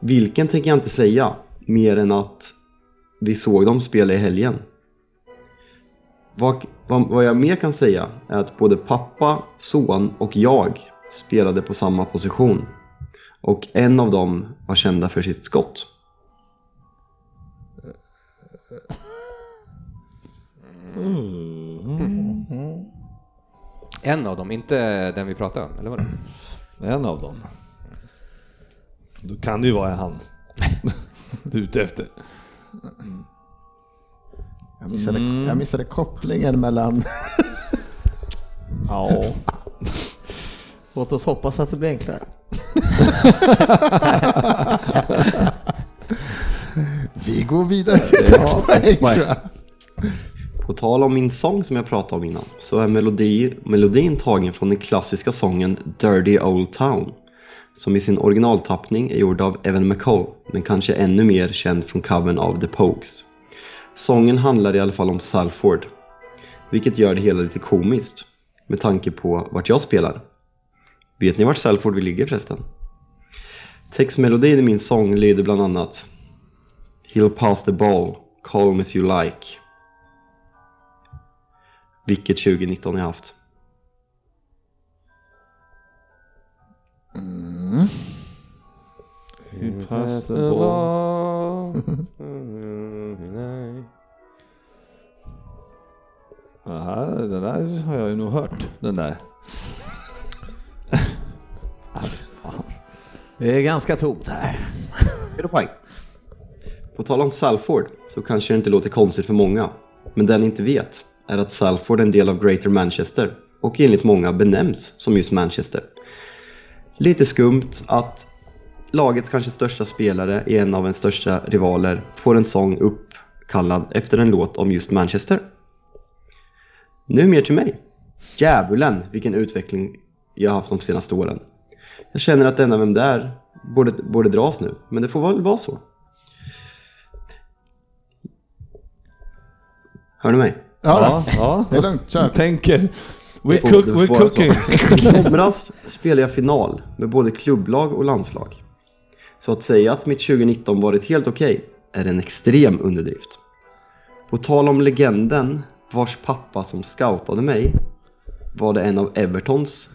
Vilken tänker jag inte säga, mer än att vi såg dem spela i helgen. Vad, vad, vad jag mer kan säga är att både pappa, son och jag spelade på samma position. Och en av dem var kända för sitt skott. Mm. En av dem, inte den vi pratade om, eller vadå? En av dem. Då kan det ju vara han. <laughs> Du är ute efter. Jag missade, jag missade kopplingen mellan... Ja. Låt oss hoppas att det blir enklare. <laughs> Vi går vidare till sex poäng tror jag. På tal om min sång som jag pratade om innan så är melodi, melodin tagen från den klassiska sången Dirty Old Town som i sin originaltappning är gjord av Evan McCall men kanske ännu mer känd från covern av The Pogues. Sången handlar i alla fall om Salford vilket gör det hela lite komiskt med tanke på vart jag spelar. Vet ni vart Salford vi ligger förresten? Textmelodin i min sång lyder bland annat He'll pass the ball, call him as you like vilket 2019 jag haft. You pass the ball. Aha, den där har jag ju nog hört, den där. Det är ganska tomt här. Poäng. På tal om Salford så kanske det inte låter konstigt för många. Men den inte vet är att Salford är en del av Greater Manchester och enligt många benämns som just Manchester. Lite skumt att lagets kanske största spelare i en av ens största rivaler får en sång uppkallad efter en låt om just Manchester. Nu mer till mig. Djävulen vilken utveckling jag har haft de senaste åren. Jag känner att denna vem det är borde, borde dras nu, men det får väl vara så. Hör ni mig? Ja, Ja, ja. det är lugnt. Kör. Tänker. We're, cook, we're cooking. I <laughs> somras spelade jag final med både klubblag och landslag. Så att säga att mitt 2019 varit helt okej är en extrem underdrift. På tal om legenden vars pappa som scoutade mig var det en av Evertons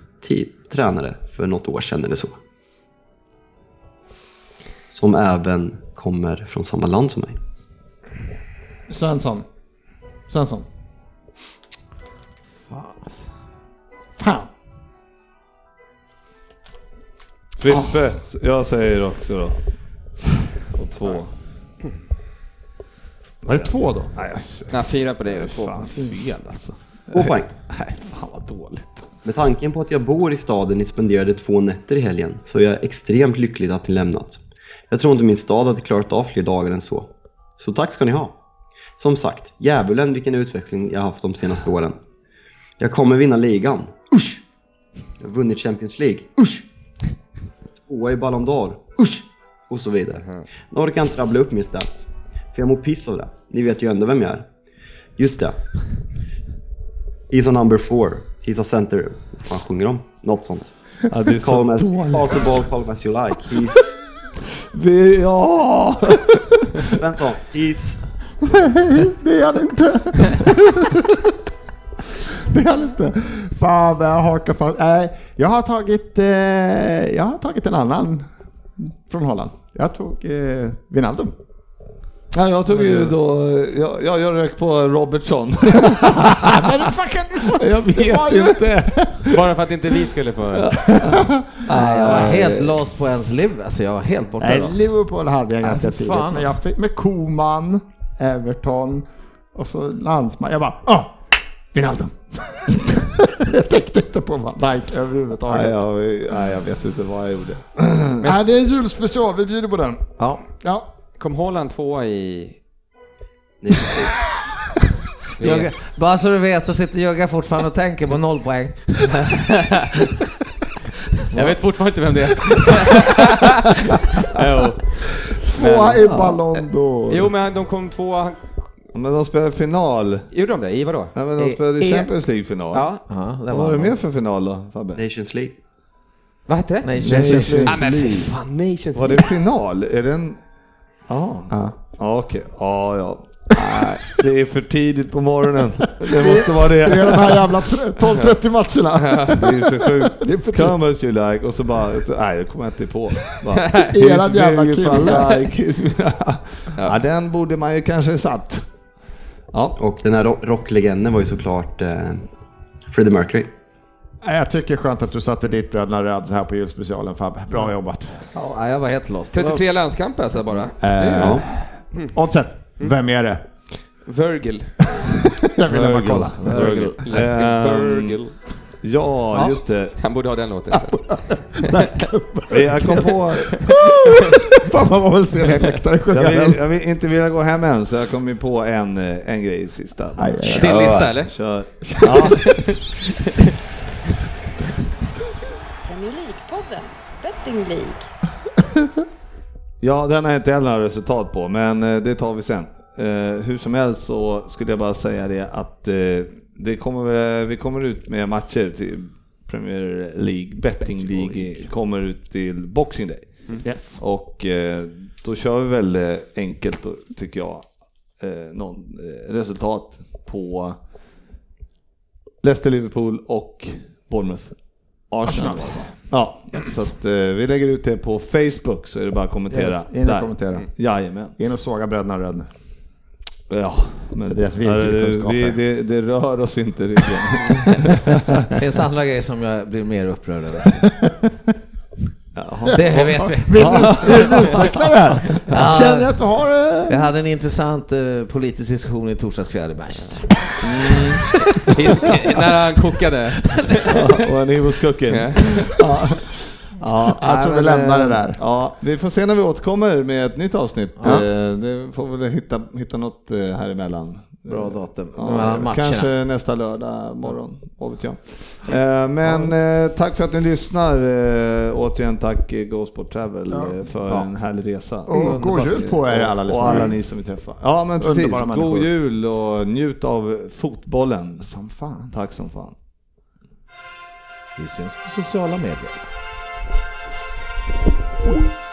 tränare för något år sedan eller så. Som även kommer från samma land som mig. Svensson. Svensson. Fan. alltså. Fan. Frippe, jag säger också då. Och två. Var det två då? Nej, jag Ja, fyra på dig och två. fan fel alltså. Två poäng. Nej, fan vad dåligt. Med tanken på att jag bor i staden och spenderade två nätter i helgen så är jag extremt lycklig att ni lämnat. Jag tror inte min stad hade klarat av fler dagar än så. Så tack ska ni ha. Som sagt, djävulen vilken utveckling jag haft de senaste åren. Jag kommer vinna ligan. Usch! Jag har vunnit Champions League. Usch! Tvåa i Ballon d'Or. Usch! Och så vidare. Nu orkar jag inte rabbla upp min stats. För jag mår piss av det. Ni vet ju ändå vem jag är. Just det. He's a number four. He's a center. Vad fan sjunger de? Något sånt. Ja, det är Call så as, dåligt. call the ball, call him as you like. He's... Vi, ja! Svensson. He's... Nej, <laughs> det är han inte. Det är han inte. Fan vad jag hakar fast. Nej, jag har tagit, eh, jag har tagit en annan från Holland. Jag tog eh, Wijnaldum. ja jag tog ju då, jag, jag, jag rök på Robertson. <laughs> Men fan kan du få... <laughs> jag Det vet inte. Bara för att inte vi skulle få... <laughs> Nej, jag var helt lost på ens liv. Alltså jag var helt borta Nej, lost. Liverpool hade jag ganska tidigt. Men jag alltså. fick med Koman, Everton och så landsman. Jag bara, ah, Wijnaldum. <laughs> jag tänkte inte på Van Dijk överhuvudtaget. Nej jag, nej, jag vet inte vad jag gjorde. <clears throat> Nej, det är en julspecial, vi bjuder på den. Ja. Ja, Kom Holland tvåa i... Jugge, <laughs> bara så du vet så sitter Jugge fortfarande och tänker på noll poäng. Jag vet fortfarande inte vem det är. <laughs> jo. tvåa i Ballon d'Or. jo, men de kom tvåa. Men de spelade final. Gjorde de det? I vadå? Nej, men de spelade E- Champions League-final. Ja. Det Vad var var det mer för final då Fabbe? Nations League. Vad hette det? Nations Nations League. Ja, men League. fan, Nations Var League. det final? Är den... Ja. Ja. Okej. Ja ja. Nej, det är för tidigt på morgonen. Det måste vara Det är det. de här jävla tre- 12-30 matcherna. Det är så <laughs> sjukt. Det är för. Come as you like och så bara, nej det kommer jag inte på. Bara, Era jävla. Van Dijk. <laughs> ja den borde man ju kanske satt. Ja. Och den här ro- rocklegenden var ju såklart eh, Freddie Mercury. Nej, Jag tycker skönt att du satte ditt bröderna röd så här på julspecialen Fabbe. Bra jobbat. Ja, jag var helt lost. Det var- 33 landskamper alltså bara. Eh, Ja. Oddset, vem är det? Virgil. <laughs> Jag vill bara kolla. Virgil. Ehm, Virgil. Ja, Ja. just det. Han borde ha den låten. <laughs> Jag kom på, <laughs> Fan vad man vill se den läktaren sjunga jag vill, jag vill inte vilja gå hem än så jag kom ju på en, eh, en grej sista. Aj, aj, aj. Din lista eller? Kör. Ja. <laughs> Premier League-podden, Betting League. ja, den har jag inte heller några resultat på, men eh, det tar vi sen. Eh, hur som helst så skulle jag bara säga det att det kommer, vi kommer ut med matcher till Premier League, Betting League kommer ut till Boxing Day. Yes. Och eh, då kör vi väl eh, enkelt då, tycker jag, eh, någon eh, resultat på Leicester, Liverpool och Bournemouth. Arsenal. Ja, så att, eh, vi lägger ut det på Facebook så är det bara att kommentera. Yes, in och där. kommentera. Jajamän. In och såga bröderna Röd. Ja, men deras det, vi, det, det rör oss inte riktigt. <laughs> Det finns andra grejer som jag blir mer upprörd över. Jaha. Det vet vi. <laughs> Vill du, utveckla det här? Ja. Känner jag att du har... eh, Jag hade en intressant eh, politisk diskussion i torsdags kväll i Manchester. <laughs> När han kokade. Ja, och en he was cooking. Ja. Ja, Jag tror vi lämnar det eh, där. Ja, vi får se när vi återkommer med ett nytt avsnitt. Ja. Eh, Det får väl hitta, hitta något eh, här emellan. Bra datum. Ja, kanske nästa lördag morgon, vad vet jag. Men eh, tack för att ni lyssnar. Återigen tack eh, Go Sport Travel Ja. för Ja. en härlig resa. Och god jul på er alla Och lyssnare. alla ni som vi träffar. Ja men precis, god jul och njut av fotbollen. Som fan. Tack som fan. Vi syns på sociala medier. Woo!